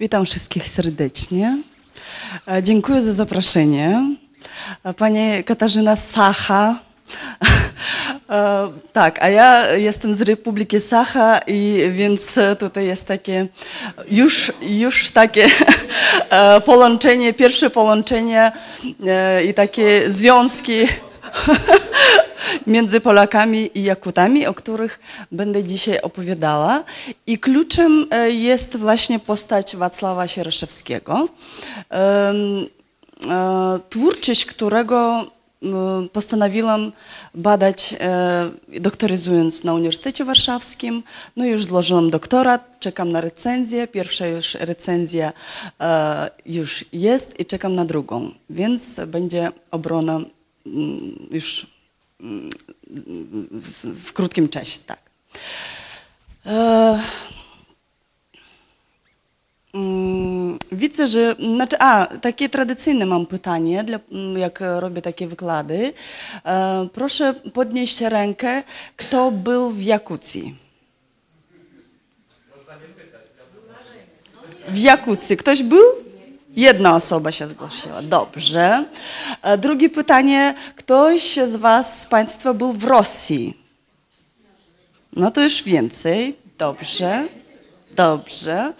Witam wszystkich serdecznie. E, Dziękuję za zaproszenie. E, Pani Katarzyna Sacha. E, Tak, a ja jestem z Republiki Sacha i więc tutaj jest takie już, już takie połączenie, pierwsze połączenie i takie związki między Polakami i Jakutami, o których będę dzisiaj opowiadała. I kluczem e, jest właśnie postać Wacława Sieraszewskiego, e, twórczość którego postanowiłam badać, e, doktoryzując na Uniwersytecie Warszawskim. No już złożyłam doktorat, czekam na recenzję. Pierwsza już recenzja już jest i czekam na drugą, więc będzie obrona już w krótkim czasie, tak. E, mm, Widzę, że. Znaczy, a, takie tradycyjne mam pytanie, dla, mm, jak robię takie wykłady. E, proszę podnieść rękę, kto był w Jakucji? W Jakucji. Ktoś był? Jedna osoba się zgłosiła. Dobrze. E, Drugie pytanie. Ktoś z Was, z Państwa był w Rosji? No to już więcej. Dobrze. Dobrze.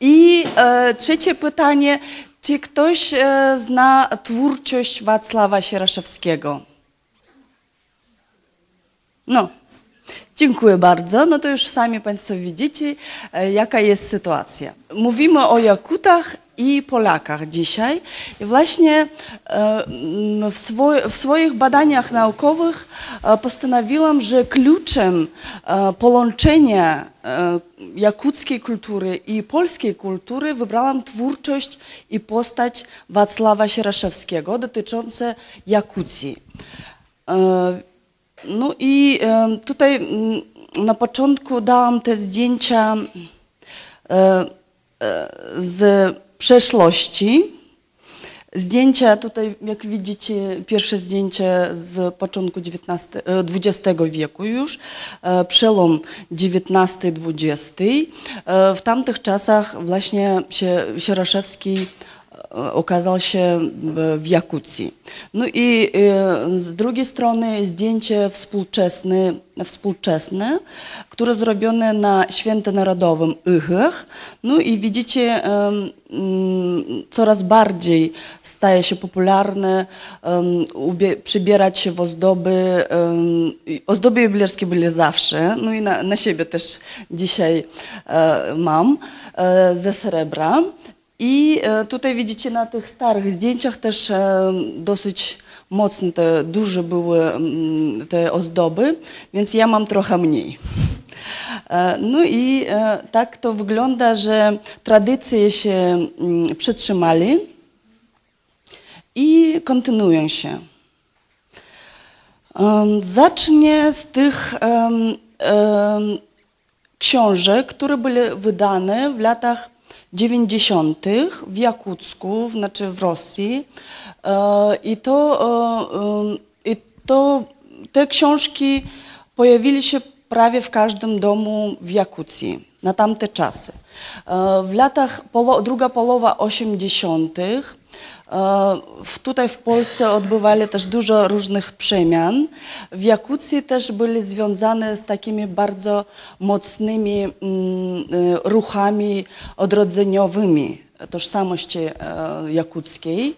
I e, trzecie pytanie. Czy ktoś e, zna twórczość Wacława Sieraszewskiego? No, dziękuję bardzo. No to już sami Państwo widzicie, e, jaka jest sytuacja. Mówimy o Jakutach i Polakach dzisiaj. I właśnie e, w, swoj, w swoich badaniach naukowych e, postanowiłam, że kluczem e, połączenia jakuckiej kultury i polskiej kultury wybrałam twórczość i postać Wacława Sieraszewskiego dotyczące Jakucji. No i tutaj na początku dałam te zdjęcia z przeszłości. Zdjęcia tutaj, jak widzicie, pierwsze zdjęcie z początku XIX, e, XX wieku już, e, przełom XIX-XX. E, W tamtych czasach właśnie się Sieraszewski e, okazał się w- w Jakucji. No i e, z drugiej strony zdjęcie współczesne, współczesne które zrobione na Święto Narodowym Ychach. No i widzicie, mm, coraz bardziej staje się popularne przybierać się w ozdoby. Ozdoby jubilerskie były zawsze, no i na, siebie też dzisiaj e, mam, e, ze srebra. I e, tutaj widzicie na tych starych zdjęciach też e, dosyć mocne, te duże były mm, te ozdoby, więc ja mam trochę mniej. E, No i tak to wygląda, że tradycje się mm, przetrzymali i kontynuują się. Zacznę z tych książek, które były wydane w latach 90. w Jakucku, znaczy w Rosji. E, I to, e, em, i to te książki pojawili się prawie w każdym domu w Jakucji na tamte czasy. E, W latach, druga połowa 80. tutaj w Polsce odbywali też dużo różnych przemian. W Jakucji też byli związane z takimi bardzo mocnymi mm, e, ruchami odrodzeniowymi tożsamości e, jakuckiej.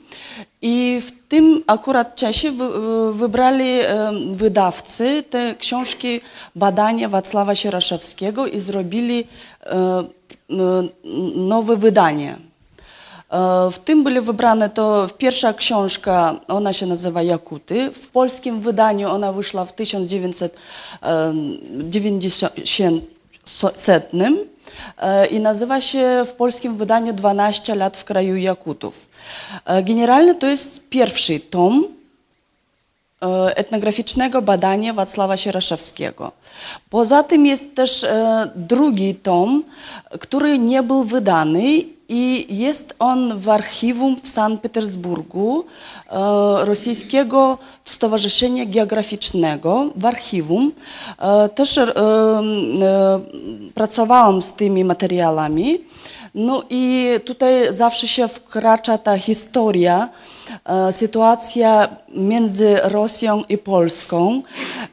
I w tym akurat czasie wy- wybrali e, wydawcy te książki badania Wacława Sieraszewskiego i zrobili e, nowe wydanie. E, W tym były wybrane to pierwsza książka, ona się nazywa Jakuty. W polskim wydaniu ona wyszła w 1990 e, i nazywa się w polskim wydaniu 12 lat w kraju Jakutów. E, Generalnie to jest pierwszy tom etnograficznego badania Wacława Sieraszewskiego. Poza tym jest też drugi tom, który nie był wydany i jest on w archiwum w Sankt Petersburgu e, Rosyjskiego Stowarzyszenia Geograficznego w archiwum. E, Też e, e, pracowałam z tymi materiałami. No i tutaj zawsze się wkracza ta historia, e, sytuacja między Rosją i Polską.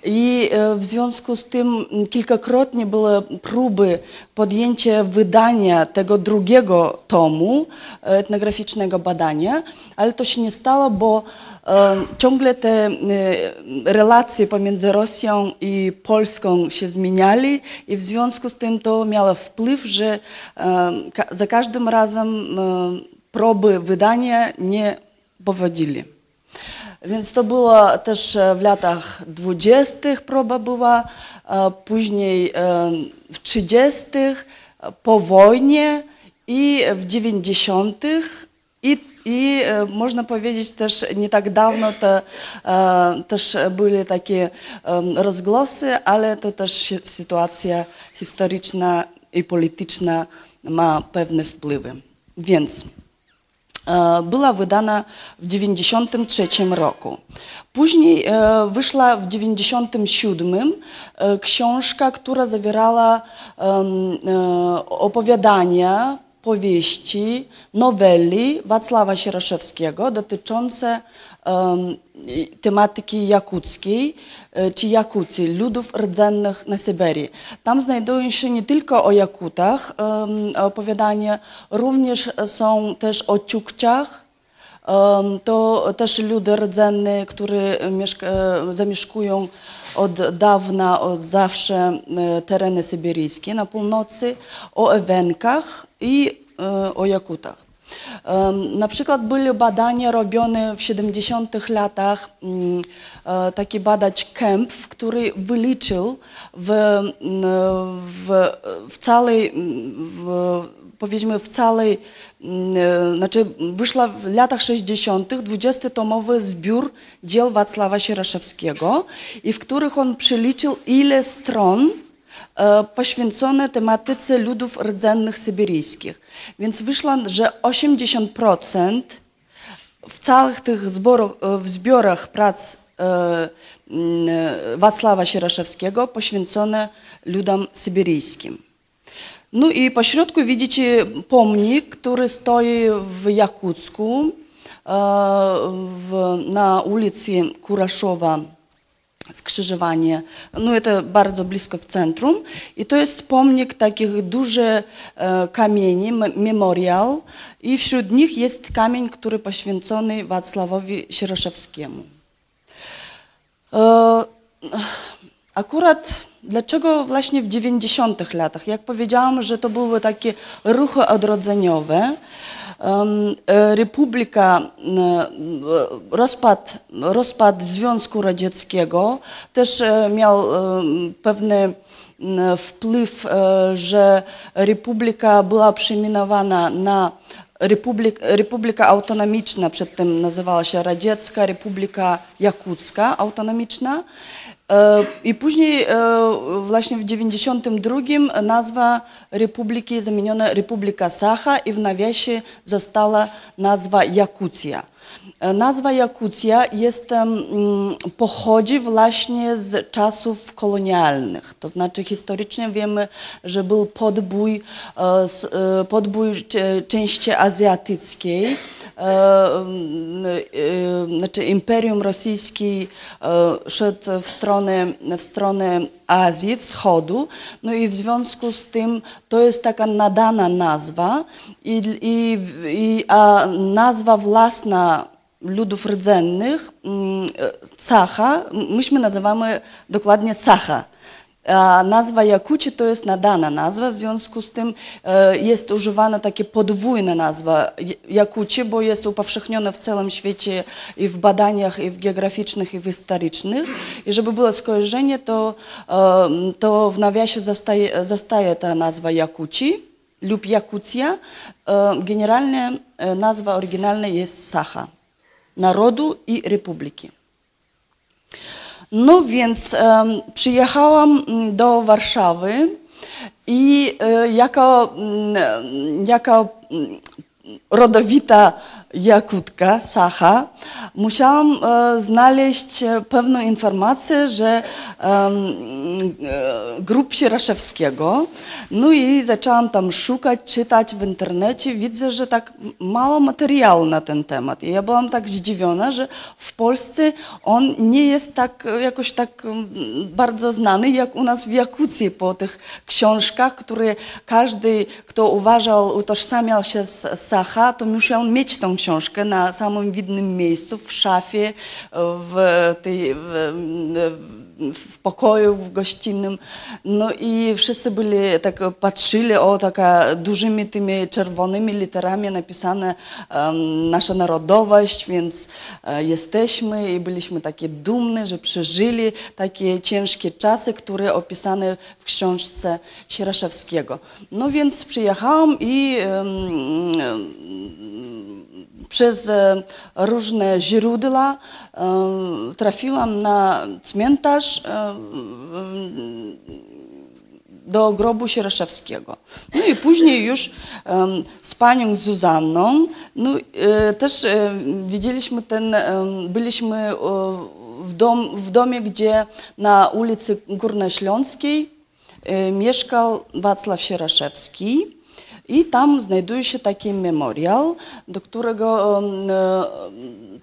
I e, w związku z tym kilkakrotnie były próby podjęcia wydania tego drugiego tomu e, etnograficznego badania, ale to się nie stało, bo ciągle te e, relacje pomiędzy Rosją i Polską się zmieniali i w związku z tym to miało wpływ, że za każdym razem próby wydania nie powodzili. Więc to było też e, w latach 20. próba była, później w 30. e, po wojnie i w 90. I, e, można powiedzieć też nie tak dawno to, e, też były takie em, rozgłosy, ale to też sytuacja historyczna i polityczna ma pewne wpływy. Więc e, była wydana w 1993 roku. Później e, wyszła w 1997 e, książka, która zawierała e, opowiadania, powieści, noweli Wacława Sieraszewskiego dotyczące i- tematyki jakuckiej e, czy Jakucji, ludów rdzennych na Syberii. Tam znajdują się nie tylko o Jakutach opowiadania, również są też o Ciukciach, Em, To też ludy rdzenne, które zamieszkują od dawna, od zawsze e, tereny syberyjskie na północy, o Ewenkach i e, o Jakutach. Na przykład były badania robione w 70 latach. mm, e, Taki badacz Kemp, który wyliczył w, mm, w, w całej, mm, w, powiedzmy w całej, e, znaczy wyszła w latach 60. 20-tomowy zbiór dzieł Wacława Sieraszewskiego i w których on przeliczył ile stron poświęcone tematyce ludów rdzennych syberyjskich. Więc wyszło, że 80% w całych tych zborach, e, w zbiorach prac e, e, Wacława Sieraszewskiego poświęcone ludom syberyjskim. No i pośrodku widzicie pomnik, który stoi w Jakucku e, na ulicy Kuraszowa skrzyżowanie. No to bardzo blisko w centrum. I to jest pomnik takich dużych e, kamieni, memorial. I wśród nich jest kamień, który poświęcony Wacławowi Sieroszewskiemu. E, Akurat dlaczego właśnie w 90 latach? Jak powiedziałam, że to były takie ruchy odrodzeniowe. E, Republika, e, rozpad, rozpad Związku Radzieckiego też e, miał m, wpływ, że Republika była przemianowana na Republik, Republika Autonomiczna, przedtem nazywała się Radziecka Republika Jakucka Autonomiczna. E, I później e, właśnie w 92 nazwa republiki zamieniona Republika Sacha i w nawiasie została nazwa Jakucja. E, Nazwa Jakucja jest, mm, pochodzi właśnie z czasów kolonialnych. To znaczy historycznie wiemy, że był podbój, e, e, podbój części azjatyckiej. Znaczy Imperium Rosyjskie szedł w stronę, w stronę Azji, wschodu, no i w związku z tym to jest taka nadana nazwa, i, i, i, a nazwa własna ludów rdzennych, mm, Cacha, myśmy nazywamy dokładnie Cacha. A nazwa Jakuci to jest nadana nazwa, w związku z tym e, jest używana takie podwójna nazwa Jakuci, bo jest upowszechniona w całym świecie i w badaniach i w geograficznych i w historycznych. I żeby było skojarzenie, to, e, to w nawiasie zostaje, zostaje ta nazwa Jakuci lub Jakucja. E, Generalnie nazwa oryginalna jest Sacha, narodu i republiki. No więc przyjechałam mm, do Warszawy i e, jako, mm, jako mm, rodowita Jakutka, Sacha, musiałam e, znaleźć e, pewną informację, że em, e, grup Sieraszewskiego, no i zaczęłam tam szukać, czytać w internecie, widzę, że tak mało materiału na ten temat. I ja byłam tak zdziwiona, że w Polsce on nie jest tak e, jakoś tak bardzo znany jak u nas w Jakucji po tych książkach, które każdy, kto uważał, utożsamiał się z Sacha, to musiał mieć tą książkę na samym widnym miejscu, w szafie, w, tej, w, w pokoju w gościnnym. No i wszyscy byli, tak patrzyli, o taka dużymi tymi czerwonymi literami napisane um, nasza narodowość, więc e, jesteśmy i byliśmy takie dumne, że przeżyli takie ciężkie czasy, które opisane w książce Sieraszewskiego. No więc przyjechałam i przez e, różne źródła e, trafiłam na cmentarz e, do grobu Sieraszewskiego. No i później już z panią Zuzanną, no, też widzieliśmy ten, byliśmy w, dom, w domie, gdzie na ulicy Górnośląskiej mieszkał Wacław Sieraszewski. I tam znajduje się taki memorial, do którego e,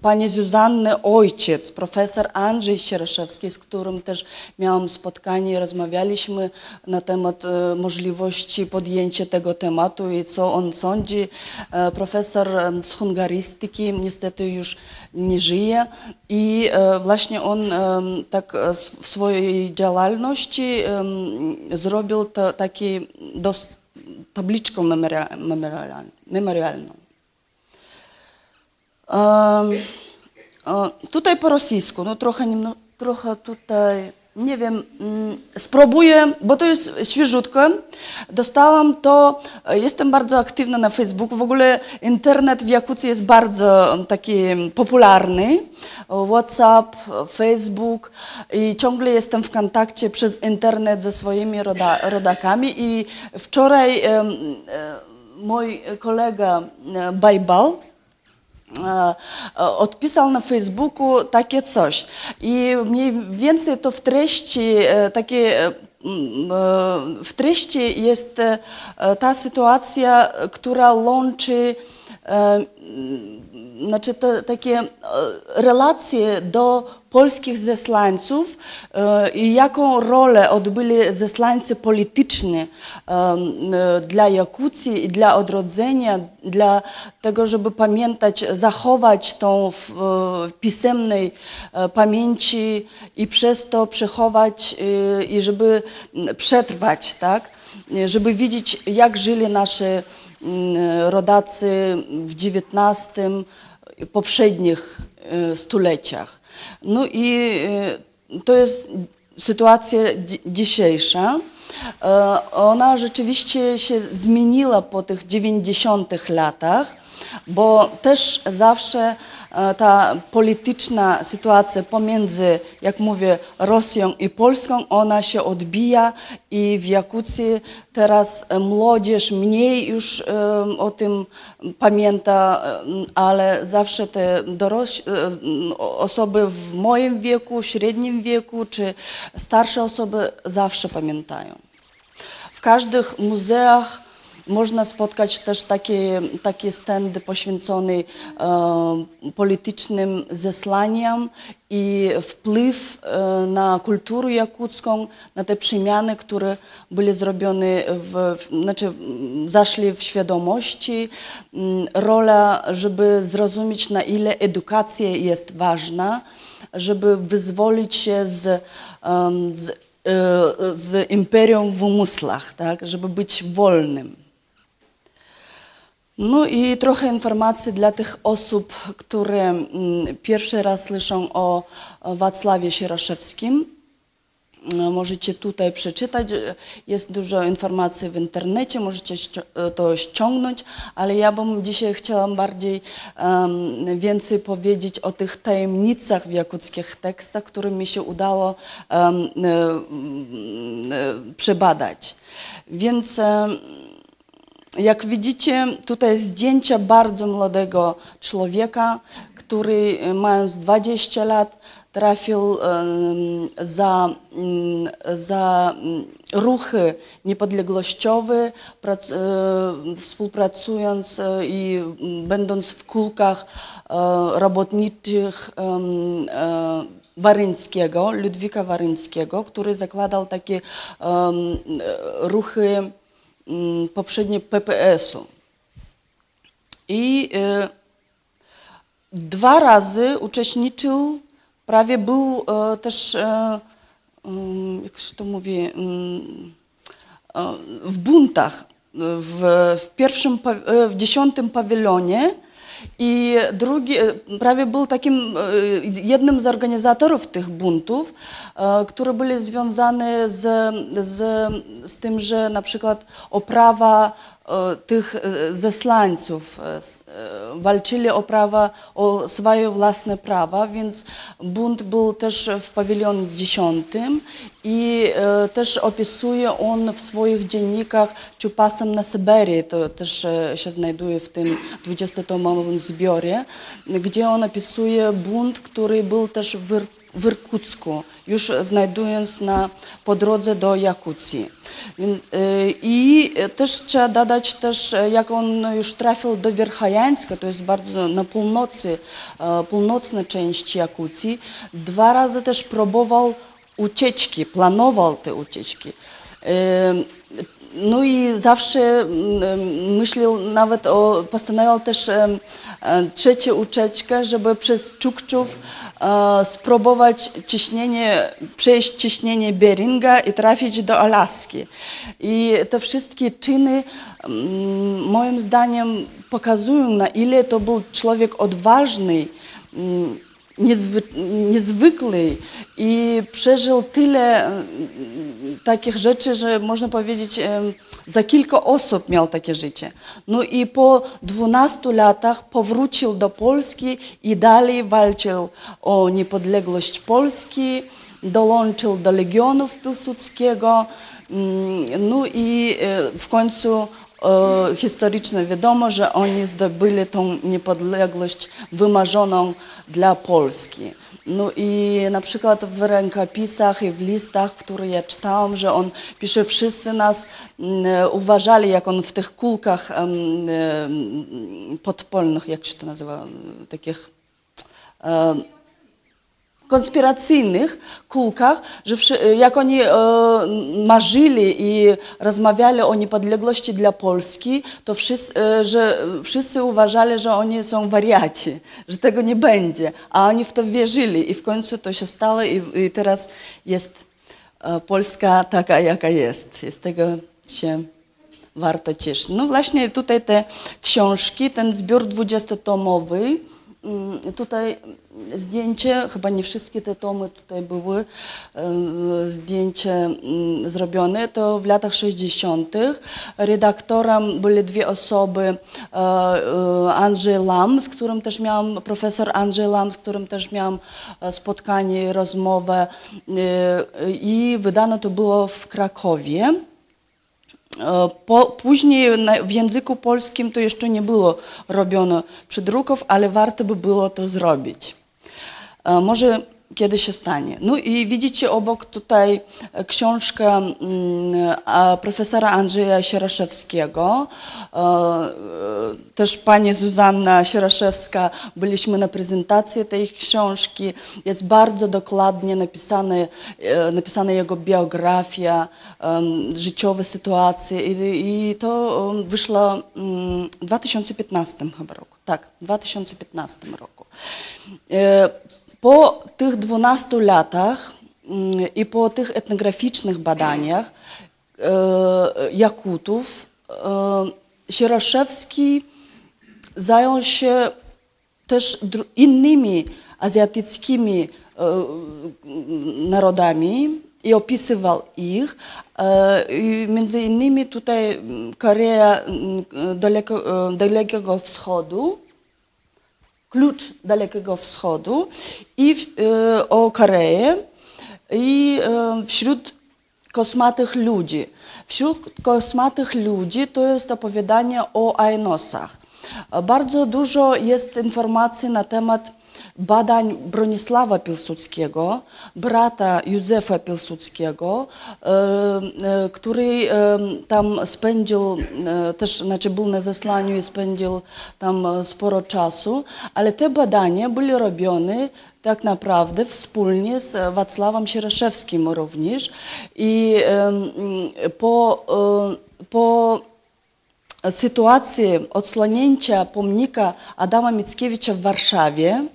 pani Zuzanny ojciec, profesor Andrzej Sieraszewski, z którym też miałam spotkanie, rozmawialiśmy na temat e, możliwości podjęcia tego tematu i co on sądzi. E, profesor z hungarystyki niestety już nie żyje i właśnie on tak w swojej działalności zrobił to taki dość tabliczką memorialną. Tutaj po rosyjsku, no trochę, no, trochę tutaj, nie wiem, mm, spróbuję, bo to jest świeżutko. Dostałam to, jestem bardzo aktywna na Facebooku. W ogóle internet w Jakucji jest bardzo taki popularny. WhatsApp, Facebook i ciągle jestem w kontakcie przez internet ze swoimi roda, rodakami i wczoraj e, mój kolega e, Bajbal e, odpisał na Facebooku takie coś. I mniej więcej to w treści takie w treści jest ta sytuacja, która łączy znaczy te, takie e, relacje do polskich zesłańców e, i jaką rolę odbyli zesłańcy polityczni e, dla Jakucji i dla odrodzenia, dla tego, żeby pamiętać, zachować tą w pisemnej pamięci i przez to przechować i żeby przetrwać, tak? żeby widzieć, jak żyli nasze rodacy w XIX poprzednich e, stuleciach. No i e, to jest sytuacja dzisiejsza. E, ona rzeczywiście się zmieniła po tych 90 latach, bo też zawsze ta polityczna sytuacja pomiędzy, jak mówię, Rosją i Polską, ona się odbija i w Jakucji teraz młodzież mniej już o tym pamięta, ale zawsze te osoby w moim wieku, średnim wieku czy starsze osoby zawsze pamiętają. W każdych muzeach można spotkać też takie, takie standy poświęcone e, politycznym zesłaniom i wpływ e, na kulturę jakucką, na te przemiany, które były zrobione, w, znaczy zaszli w świadomości. Mm, rola, żeby zrozumieć na ile edukacja jest ważna, żeby wyzwolić się z, z, e, z imperium w umysłach, tak? żeby być wolnym. No i trochę informacji dla tych osób, które mm, pierwszy raz słyszą o Wacławie Sieraszewskim. No, możecie tutaj przeczytać, jest dużo informacji w internecie, możecie to ściągnąć, ale ja bym dzisiaj chciała bardziej um, więcej powiedzieć o tych tajemnicach w jakuckich tekstach, które mi się udało um, przebadać. Więc um, Jak widzicie, tutaj zdjęcia bardzo młodego człowieka, który e, mając 20 lat trafił za, mm, za mm, ruchy niepodległościowe, e, współpracując e, i mm, będąc w kulkach e, robotniczych Waryńskiego, Ludwika Waryńskiego, który zakładał takie ruchy poprzednie PPS-u. I e, dwa razy uczestniczył, prawie był e, też, e, mm, jak się to mówi, mm, e, w buntach w, w pierwszym, w dziesiątym pawilonie i drugi, e, prawie był takim e, jednym z organizatorów tych buntów, e, które były związane z, z, z tym, że na przykład oprawa tych e, zesłańców e, s- e, walczyli o prawa, o swoje własne prawa, więc bunt był też w pawilonie dziesiątym i też opisuje on w swoich dziennikach Czupasem na Syberii, to też się znajduje w tym 20-tomowym zbiorze, gdzie on opisuje bunt, który był też w w Irkucku, już znajdując na, po drodze do Jakucji. E, I też trzeba dodać też, jak on już trafił do Wierchajańska, to jest bardzo na północy, e, północnej części Jakucji, dwa razy też próbował ucieczki, planował te ucieczki. E, No i zawsze mm, myślał nawet o, postanowił też e, trzecią ucieczkę, żeby przez Czukczów spróbować ciśnienie, przejść ciśnienie Beringa i trafić do Alaski. I te wszystkie czyny mm, moim zdaniem pokazują, na ile to był człowiek odważny, mm, niezwy, niezwykły i przeżył tyle mm, takich rzeczy, że można powiedzieć, za kilka osób miał takie życie. No i po 12 latach powrócił do Polski i dalej walczył o niepodległość Polski, dołączył do Legionów Piłsudskiego, mm, no i e, w końcu e, historycznie wiadomo, że oni zdobyli tą niepodległość wymarzoną dla Polski. No i na przykład w rękopisach i w listach, które ja czytałam, że on pisze, wszyscy nas mm, uważali, jak on w tych kulkach podpolnych, jak się to nazywa, takich konspiracyjnych kulkach, że jak oni e, marzyli i rozmawiali o niepodległości dla Polski, to wszyscy, e, że wszyscy uważali, że oni są wariaci, że tego nie będzie, a oni w to wierzyli i w końcu to się stało i, i teraz jest e, Polska taka, jaka jest. I z tego się warto cieszyć. No właśnie tutaj te książki, ten zbiór dwudziestotomowy, Mm, Tutaj zdjęcie, chyba nie wszystkie te tomy tutaj były, zdjęcie mm, zrobione, to w latach 60. Redaktorem były dwie osoby, e, e, Andrzej Lam, z którym też miałam, profesor Andrzej Lam, z którym też miałam e, spotkanie, rozmowę i wydano to było w Krakowie. E, Po, później na, w języku polskim to jeszcze nie było robione przedruków, ale warto by było to zrobić. E, Może kiedy się stanie. No i widzicie obok tutaj e, książkę mm, profesora Andrzeja Sieraszewskiego. E, e, Też pani Zuzanna Sieraszewska, byliśmy na prezentacji tej książki. Jest bardzo dokładnie napisane, napisana jego biografia, życiowe sytuacje i, to wyszło mm, w 2015 chyba roku. Tak, w 2015 roku. Po tych 12 latach mm, i po tych etnograficznych badaniach e, Jakutów e, Sieroszewski zajął się też innymi azjatyckimi e, narodami i opisywał ich. Między innymi tutaj mm, Korea mm, Dalekiego Wschodu, klucz Dalekiego Wschodu i w, e, o Koreę. I e, wśród kosmatych ludzi. Wśród kosmatych ludzi to jest opowiadanie o Ainosach. Bardzo dużo jest informacji na temat badań Bronisława Piłsudskiego, brata Józefa Piłsudskiego, e, e, który e, tam spędził, też znaczy był na zesłaniu i spędził tam sporo czasu, ale te badania były robione tak naprawdę wspólnie z Wacławem Sieraszewskim również i po, po sytuacji odsłonięcia pomnika Adama Mickiewicza w Warszawie,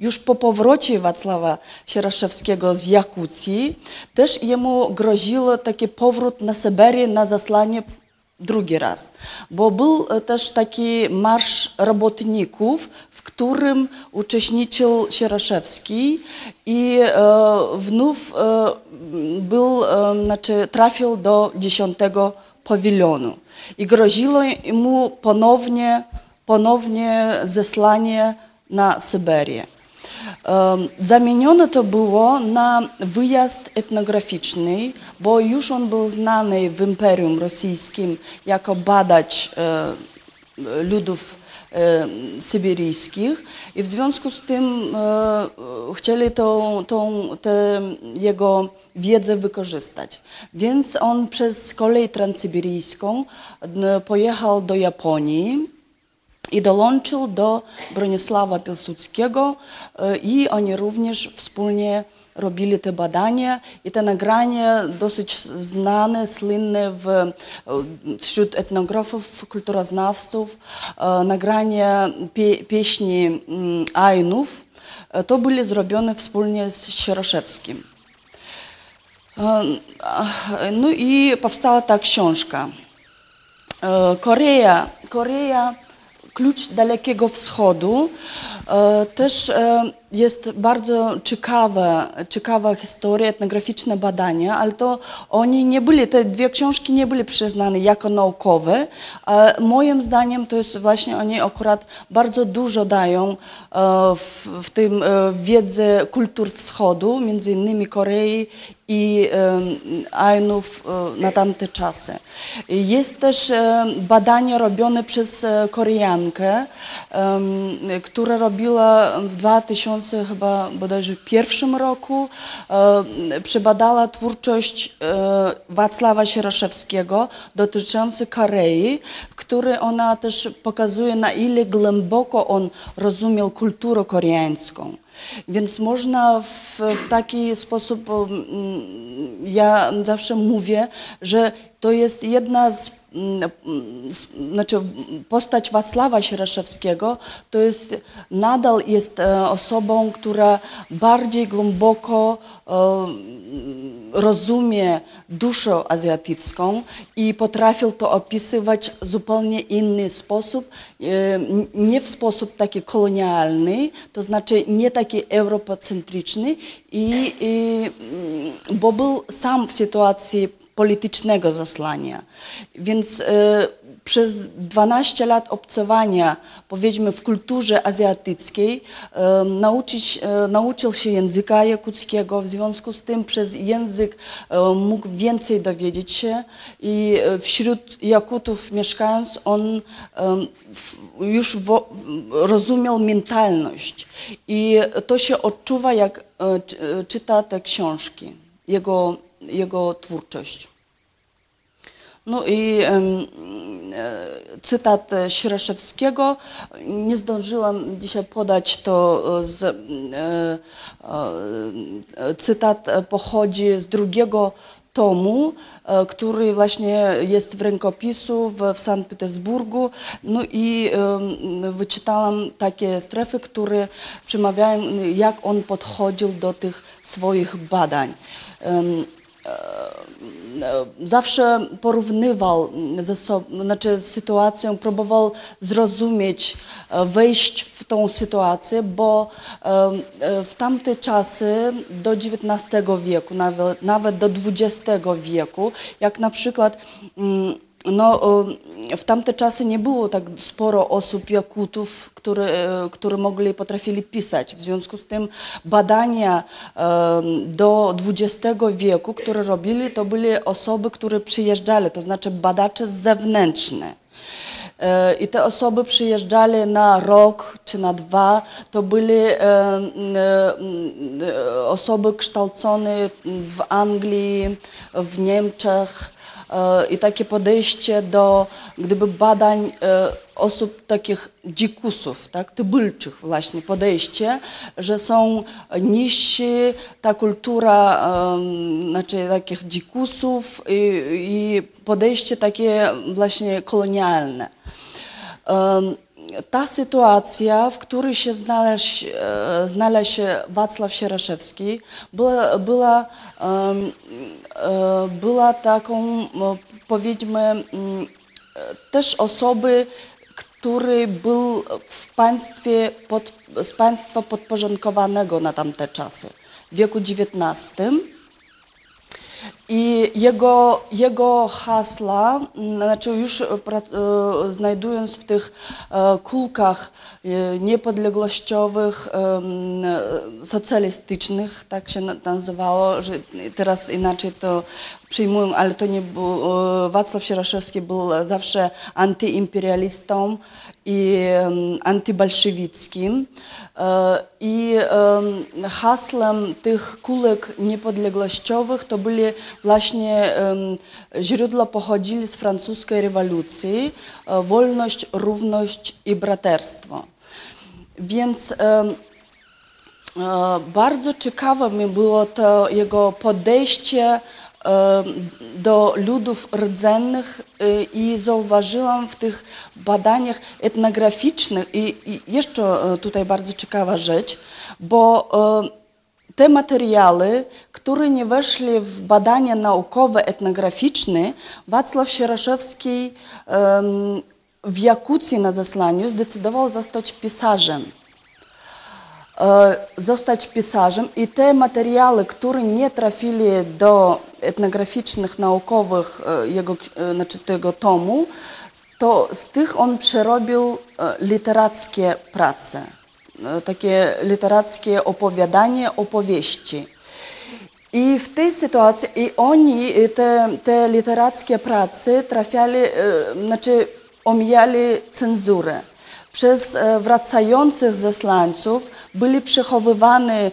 już po powrocie Wacława Sieraszewskiego z Jakucji, też jemu groziło taki powrót na Syberię na zasłanie drugi raz, bo był też taki marsz robotników, w którym uczestniczył Sieraszewski i e, znów e, był, e, znaczy trafił do dziesiątego pawilionu. I groziło mu ponownie, ponownie zesłanie na Syberię. Zamienione to było na wyjazd etnograficzny, bo już on był znany w Imperium Rosyjskim jako badacz ludów syberyjskich i w związku z tym chcieli tą, tą, tę jego wiedzę wykorzystać. Więc on przez kolej transsyberyjską pojechał do Japonii i dołączył do Bronisława Piłsudskiego i oni również wspólnie robili te badania i te nagrania dosyć znane, słynne w, wśród etnografów, kulturoznawców, nagrania pie, pieśni Ainów, to były zrobione wspólnie z Sieroszewskim. No i powstała ta książka. Korea, Korea klucz Dalekiego Wschodu. Też jest bardzo ciekawa, ciekawa historia, etnograficzne badania, ale to oni nie byli, te dwie książki nie były przyznane jako naukowe. Moim zdaniem to jest właśnie oni akurat bardzo dużo dają w, w tym wiedzy kultur wschodu, między innymi Korei i Ainów na tamte czasy. Jest też badanie robione przez Koreankę, która robiła w 2000 chyba bodajże pierwszym roku, przebadała twórczość Wacława Sieraszewskiego dotyczący Korei, w której ona też pokazuje na ile głęboko on rozumiał kulturę koreańską. Więc można w, w taki sposób, ja zawsze mówię, że to jest jedna z, z, znaczy postać Wacława Sieraszewskiego. To jest, nadal jest osobą, która bardziej głęboko rozumie duszę azjatycką i potrafił to opisywać w zupełnie inny sposób, nie w sposób taki kolonialny, to znaczy nie taki europocentryczny, i, i, bo był sam w sytuacji politycznego zasłania. Więc przez 12 lat obcowania, powiedzmy, w kulturze azjatyckiej, nauczyć, nauczył się języka jakuckiego, w związku z tym przez język mógł więcej dowiedzieć się i wśród Jakutów mieszkając, on już rozumiał mentalność i to się odczuwa, jak czyta te książki, jego, jego twórczość. No i cytat Sieraszewskiego. Nie zdążyłam dzisiaj podać to z, cytat pochodzi z drugiego tomu, który właśnie jest w rękopisu w, w Sankt Petersburgu. No i wyczytałam takie strefy, które przemawiają, jak on podchodził do tych swoich badań zawsze porównywał ze sobą, znaczy sytuację, próbował zrozumieć, wejść w tą sytuację, bo w tamte czasy do XIX wieku, nawet, nawet do XX wieku, jak na przykład no, e, w tamte czasy nie było tak sporo osób Jakutów, które, e, które mogli, potrafili pisać. W związku z tym badania e, do XX wieku, które robili, to były osoby, które przyjeżdżali, to znaczy badacze zewnętrzne. I te osoby przyjeżdżali na rok czy na dwa. To e, osoby kształcone w Anglii, w Niemczech. E, I takie podejście do gdyby badań e, osób takich dzikusów, tak, tybylczych właśnie podejście, że są niżsi, ta kultura znaczy takich dzikusów i, i podejście takie właśnie kolonialne. Ta sytuacja, w której się znalazł, e, znalazł się Wacław Sieraszewski, była, była, e, była taką, powiedzmy, też osoby, który był w państwie, pod, z państwa podporządkowanego na tamte czasy, w wieku XIX. I jego, jego hasła, m, znaczy już pra, e, znajdując w tych e, kulkach e, niepodległościowych, e, socjalistycznych, tak się na- nazywało, że teraz inaczej to przyjmują, ale to nie był, e, Wacław Sieraszewski był zawsze antyimperialistą i em, antybolszewickim. E, I em, hasłem tych kulek niepodległościowych to byli właśnie źródła pochodzili z francuskiej rewolucji, e, wolność, równość i braterstwo. Więc E, Bardzo ciekawe mi było to jego podejście do ludów rdzennych e, i zauważyłam w tych badaniach etnograficznych i, i jeszcze e, tutaj bardzo ciekawa rzecz, bo e, te materiały, które nie weszły w badania naukowe, etnograficzne, Wacław Sieraszewski w Jakucji na zesłaniu zdecydował zostać pisarzem. e, zostać pisarzem i te materiały, które nie trafili do etnograficznych, naukowych e, jego, e, znaczy tego tomu, to z tych on przerobił e, literackie prace, e, takie literackie opowiadanie, opowieści. I w tej sytuacji i oni, te, te literackie prace trafiali, e, znaczy omijali cenzurę. Przez e, wracających zesłańców byli przechowywane,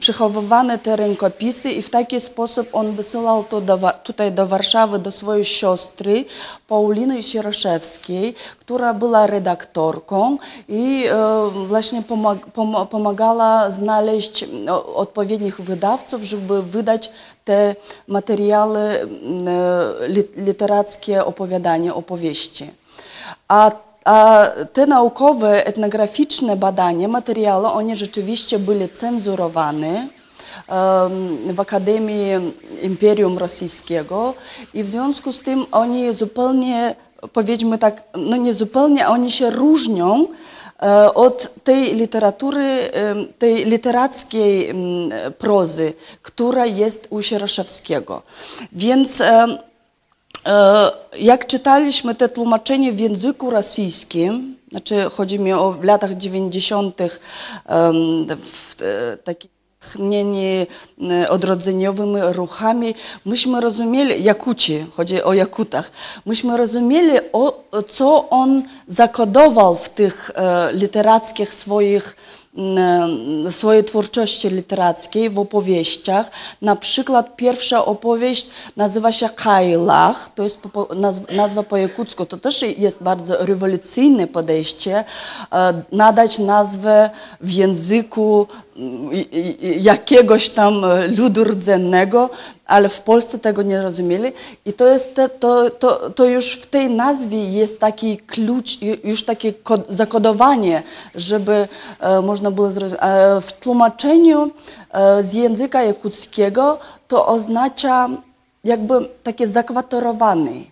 przechowywane te rękopisy i w taki sposób on wysyłał to do, tutaj do Warszawy do swojej siostry Pauliny Sieroszewskiej, która była redaktorką i e, właśnie pomag, pom, pomagała znaleźć m, o- odpowiednich wydawców, żeby wydać te materiały e, lit, literackie opowiadania, opowieści. A te naukowe, etnograficzne badania, materiały, one rzeczywiście byli cenzurowane w Akademii Imperium Rosyjskiego i w związku z tym oni zupełnie, powiedzmy tak, no nie zupełnie, oni się różnią e, od tej literatury, tej literackiej prozy, która jest u Sieroszewskiego. Więc Jak czytaliśmy te tłumaczenie w języku rosyjskim, znaczy chodzi mi o w latach 90. em, w e, takich tchnieni e, odrodzeniowymi ruchami, myśmy rozumieli, Jakuci, chodzi o Jakutach, myśmy rozumieli, o, co on zakodował w tych e, literackich swoich swojej twórczości literackiej w opowieściach. Na przykład pierwsza opowieść nazywa się Kajlach, to jest nazwa po jakucku. To też jest bardzo rewolucyjne podejście, e, nadać nazwę w języku jakiegoś tam e, ludu rdzennego, ale w Polsce tego nie rozumieli. I to, jest to, to, to już w tej nazwie jest taki klucz, ju- już takie kod, zakodowanie, żeby e, można było zrozumieć. W tłumaczeniu e, z języka jakuckiego to oznacza jakby takie zakwaterowany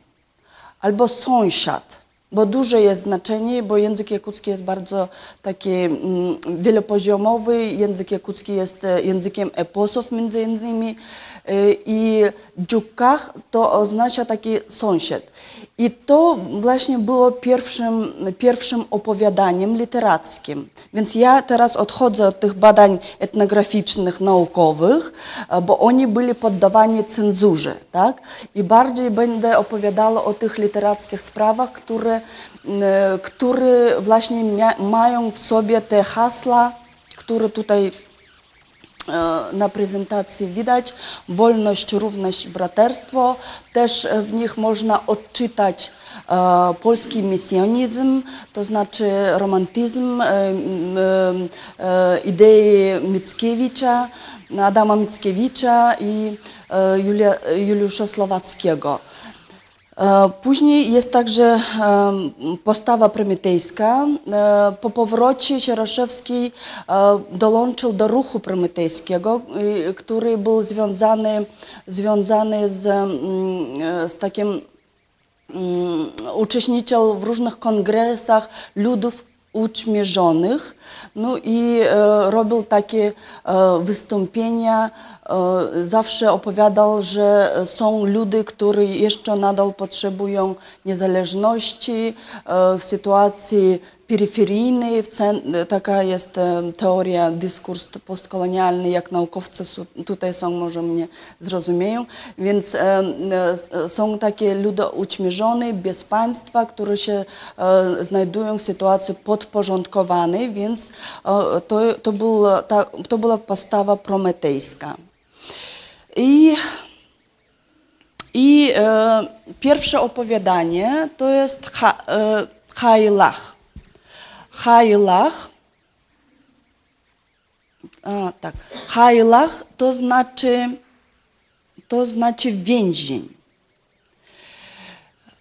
albo sąsiad. Bo duże jest znaczenie, bo język jakucki jest bardzo taki mm, wielopoziomowy. Język jakucki jest e, językiem eposów między innymi y, i dziukach to oznacza taki sąsiad. I to właśnie było pierwszym, pierwszym opowiadaniem literackim. Więc ja teraz odchodzę od tych badań etnograficznych, naukowych, e, bo oni byli poddawani cenzurze. Tak? I bardziej będę opowiadała o tych literackich sprawach, które, e, które właśnie mają w sobie te hasła, które tutaj na prezentacji widać. Wolność, równość, braterstwo. Też e, w nich można odczytać e, polski misjonizm, to znaczy romantyzm, e, e, idei Mickiewicza, Adama Mickiewicza i e, Juliusza Słowackiego. E, Później jest także postawa prometejska. E, Po powrocie Sieraszewski e, dołączył do ruchu prometejskiego, y, który był związany, związany z, mm, z takim mm, uczestniczył w różnych kongresach ludów ućmierzonych, no i robił takie wystąpienia, zawsze opowiadał, że są ludy, którzy jeszcze nadal potrzebują niezależności e, w sytuacji peryferyjnej, taka jest e, teoria, dyskurs postkolonialny, jak naukowcy tutaj są, może mnie zrozumieją, więc e, e, są takie ludy ućmierzone, bez państwa, które się e, znajdują w sytuacji podporządkowanej, więc e, to, to, była, ta, to była postawa prometejska. I i e, pierwsze opowiadanie to jest ha, e, Hailach. Hailach. A, tak. Hailach to znaczy, to znaczy więzień.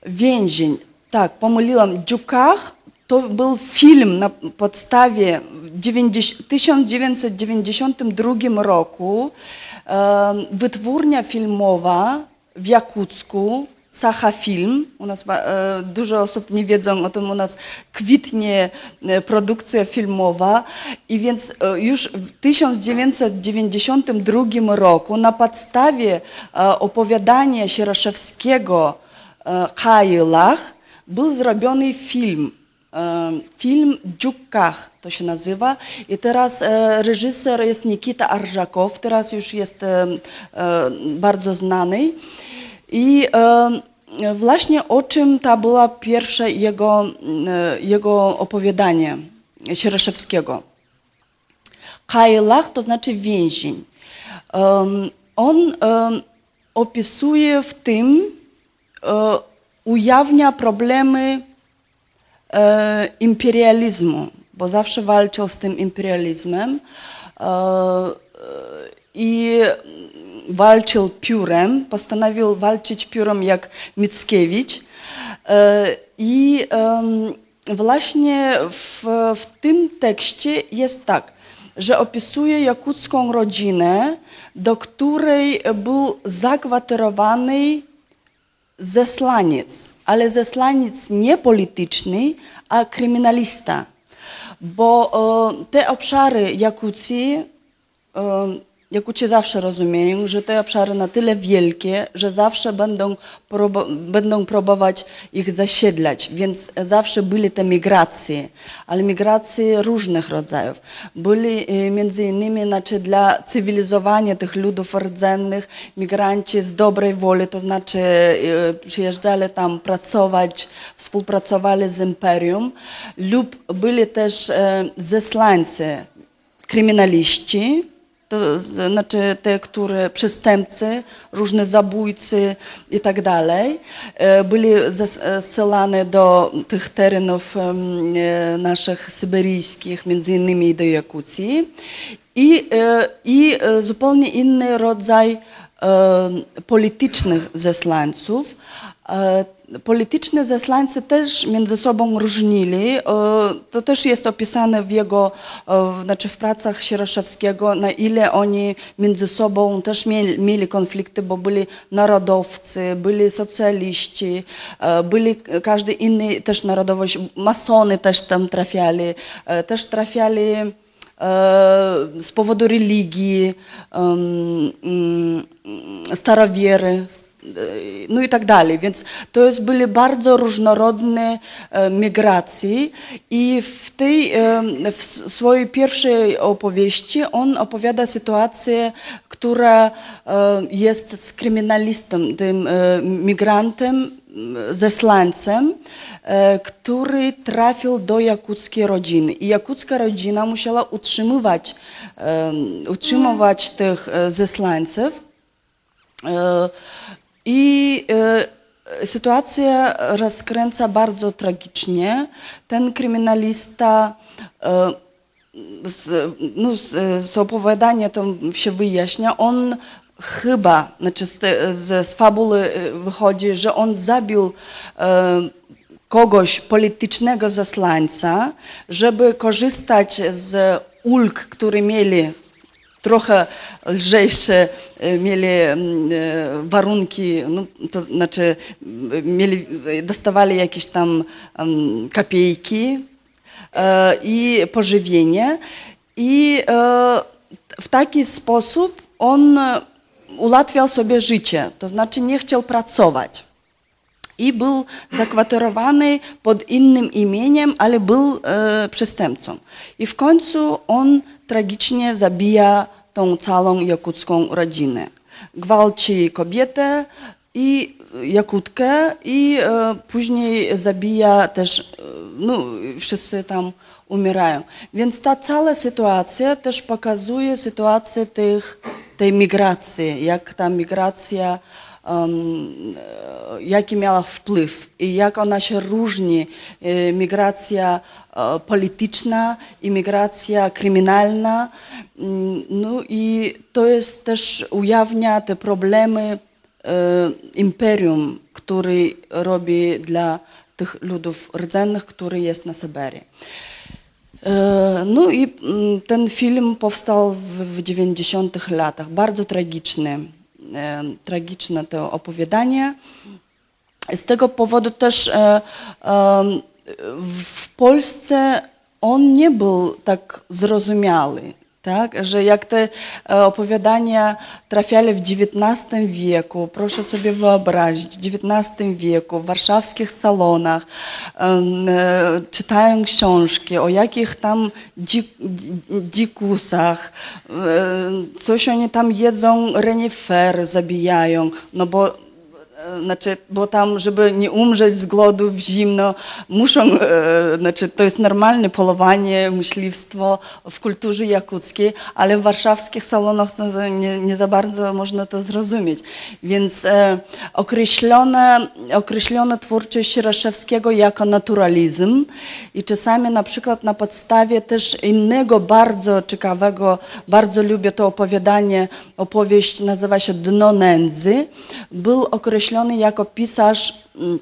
Więzień. Tak, pomyliłam. Dziukach to był film na podstawie w 90 1992 roku. Wytwórnia filmowa w Jakucku, Sacha Film. U nas e, dużo osób nie wiedzą o tym, u nas kwitnie e, produkcja filmowa i więc e, już w 1992 roku na podstawie opowiadania Sieraszewskiego Hailach był zrobiony film. Film Dziukkach to się nazywa i teraz reżyser jest Nikita Arżakow, teraz już jest bardzo znany. I właśnie o czym to była pierwsze jego, jego opowiadanie Sieraszewskiego. Kailach to znaczy więzień. On opisuje w tym, ujawnia problemy e, imperializmu, bo zawsze walczył z tym imperializmem e, e, i walczył piórem, postanowił walczyć piórem jak Mickiewicz. E, I właśnie w, w tym tekście jest tak, że opisuje jakucką rodzinę, do której był zakwaterowany zesłaniec, ale zesłaniec nie polityczny, a kryminalista. Bo e, te obszary Jakucji, e, Jakucie zawsze rozumieją, że te obszary na tyle wielkie, że zawsze będą, będą próbować ich zasiedlać, więc zawsze były te migracje, ale migracje różnych rodzajów. Byli e, między innymi znaczy, dla cywilizowania tych ludów rdzennych migranci z dobrej woli, to znaczy e, przyjeżdżali tam pracować, współpracowali z imperium lub byli też e, zesłańcy, kryminaliści, to znaczy te, które przestępcy, różne zabójcy i tak dalej, e, byli zesłane do tych terenów e, naszych syberyjskich, między innymi do Jakucji. I, e, i zupełnie inny rodzaj politycznych zesłańców. E, polityczne zesłańcy też między sobą różnili. E, to też jest opisane w jego, e, znaczy w pracach Sieroszewskiego, na ile oni między sobą też mieli, mieli konflikty, bo byli narodowcy, byli socjaliści, byli każdy inny też narodowość, masony też tam trafiali, też trafiali z powodu religii, mm, starowiery, s- e, no i tak dalej. Więc to jest były bardzo różnorodne e, migracje i w tej e, w swojej pierwszej opowieści on opowiada sytuację, która e, jest z kryminalistą, tym e, migrantem, m, zesłańcem, e, który trafił do jakuckiej rodziny. I jakucka rodzina musiała utrzymywać, utrzymywać tych e, zesłańców. E, I sytuacja rozkręca bardzo tragicznie. Ten kryminalista z, no, z, z opowiadania to się wyjaśnia, on chyba, znaczy z, te, z, z fabuły wychodzi, że on zabił e, kogoś politycznego zaslańca, żeby korzystać z ulg, które mieli trochę lżejsze e, mieli mm, e, warunki, no, to znaczy m, mieli, dostawali jakieś tam e, i pożywienie i e, w taki sposób on ułatwiał sobie życie, to znaczy nie chciał pracować i był zakwaterowany pod innym imieniem, ale był e, przestępcą. I w końcu on tragicznie zabija tą całą jakucką rodzinę. Gwałci kobietę i jakutkę i e, później zabija też, e, no wszyscy tam um, e, e, e. Mm, i to jest też ujawnia te problemy e, imperium, który robi dla tych ludów rdzennych, który jest na Syberii. E, No i mm, ten film powstał w, w 90 latach, bardzo tragiczny, e, tragiczne to opowiadanie. Z tego powodu też e, w Polsce on nie był tak zrozumiały. Tak, że jak te e, opowiadania trafiali w XIX wieku, proszę sobie wyobrazić, w XIX wieku w warszawskich salonach e, czytają książki o jakich tam dzik, dzikusach, e, coś oni tam jedzą, renifery zabijają, no bo znaczy, bo tam, żeby nie umrzeć z głodu w zimno, muszą, e, znaczy, to jest normalne polowanie, myśliwstwo w kulturze jakuckiej, ale w warszawskich salonach nie, nie za bardzo można to zrozumieć. Więc e, określone, określono twórczość Sieraszewskiego jako naturalizm i czasami na przykład na podstawie też innego bardzo ciekawego, bardzo lubię to opowiadanie, opowieść nazywa się Dno nędzy, był określony jako pisarz mm,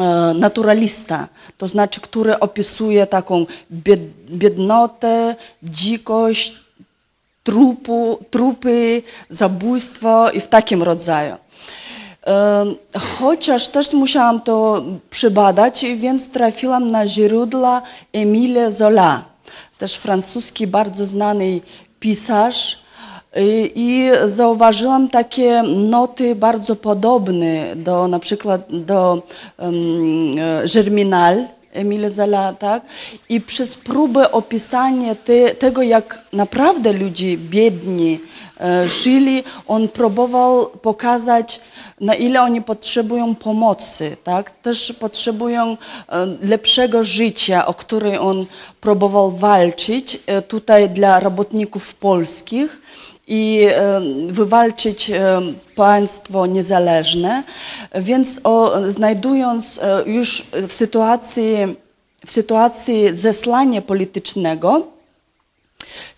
e, naturalista, to znaczy, który opisuje taką bied, biednotę, dzikość, trupu, trupy, zabójstwo i w takim rodzaju. Em, Chociaż też musiałam to przybadać, więc trafiłam na źródła Emile Zola, też francuski bardzo znany pisarz. I, I zauważyłam takie noty bardzo podobne do na przykład do um, Germinal Emile Zola, tak? I przez próbę opisania te, tego, jak naprawdę ludzie biedni e, żyli, on próbował pokazać, na ile oni potrzebują pomocy, tak? Też potrzebują e, lepszego życia, o które on próbował walczyć e, tutaj dla robotników polskich i wywalczyć państwo niezależne. Więc o, znajdując e, już w sytuacji, w sytuacji zesłania politycznego,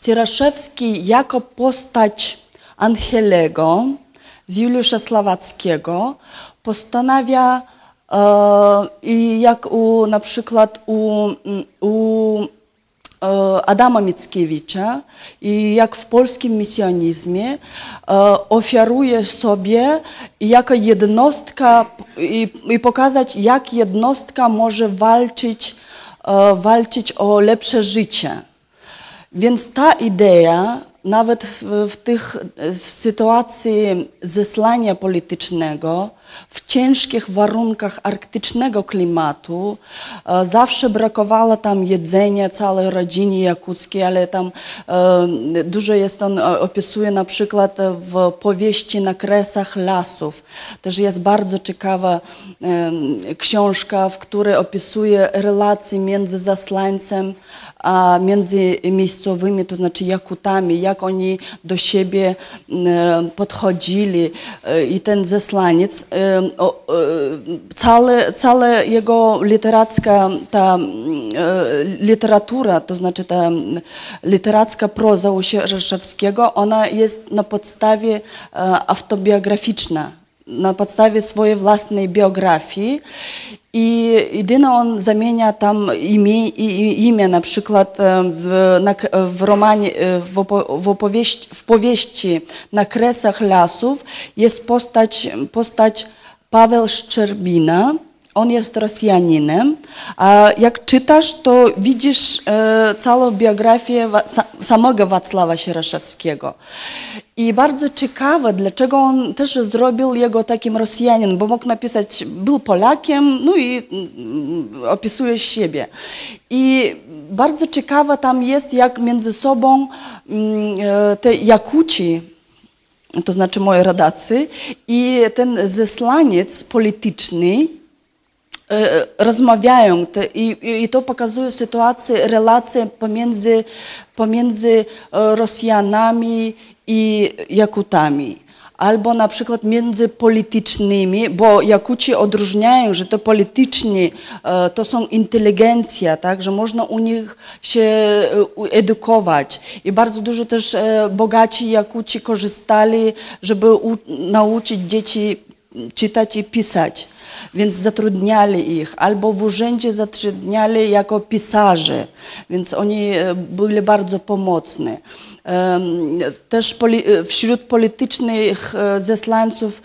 Sieraszewski jako postać Angelego z Juliusza Sławackiego postanawia, e, i jak u, na przykład u, u Adama Mickiewicza i jak w polskim misjonizmie e, ofiaruje sobie jako jednostka i, i pokazać, jak jednostka może walczyć, e, walczyć o lepsze życie. Więc ta idea, nawet w, w tych w sytuacji zesłania politycznego, w ciężkich warunkach arktycznego klimatu, e, zawsze brakowało tam jedzenia całej rodzinie jakuckiej, ale tam e, dużo jest, on e, opisuje na przykład w powieści na kresach lasów. Też jest bardzo ciekawa książka, w której opisuje relacje między zaslańcem między miejscowymi, to znaczy Jakutami, jak oni do siebie e, podchodzili e, i ten zeslaniec, e, całe, całe jego literacka ta literatura, to znaczy ta literacka proza u ona jest na podstawie autobiograficzna, na podstawie swojej własnej biografii i jedynie on zamienia tam imię, na przykład na, w romanie, opo, w, opowieści, na kresach lasów jest postać, postać Paweł Szczerbina, on jest Rosjaninem, a jak czytasz, to widzisz e, całą biografię sa, samego Wacława Sieraszewskiego. I bardzo ciekawe, dlaczego on też zrobił jego takim Rosjaninem, bo mógł napisać, był Polakiem, no i mm, opisuje siebie. I bardzo ciekawe tam jest, jak między sobą mm, e, te Jakuci, to znaczy moi rodacy, i ten zeslaniec polityczny, rozmawiają te, i, i to pokazuje sytuację, relacje pomiędzy, pomiędzy e, Rosjanami i Jakutami. Albo na przykład między politycznymi, bo Jakuci odróżniają, że to polityczni e, to są inteligencja, tak, że można u nich się e, edukować. I bardzo dużo też e, bogaci Jakuci korzystali, żeby nauczyć dzieci czytać i pisać. Więc zatrudniali ich, albo w urzędzie zatrudniali jako pisarze, więc oni byli bardzo pomocni. Też wśród politycznych e, zesłańców,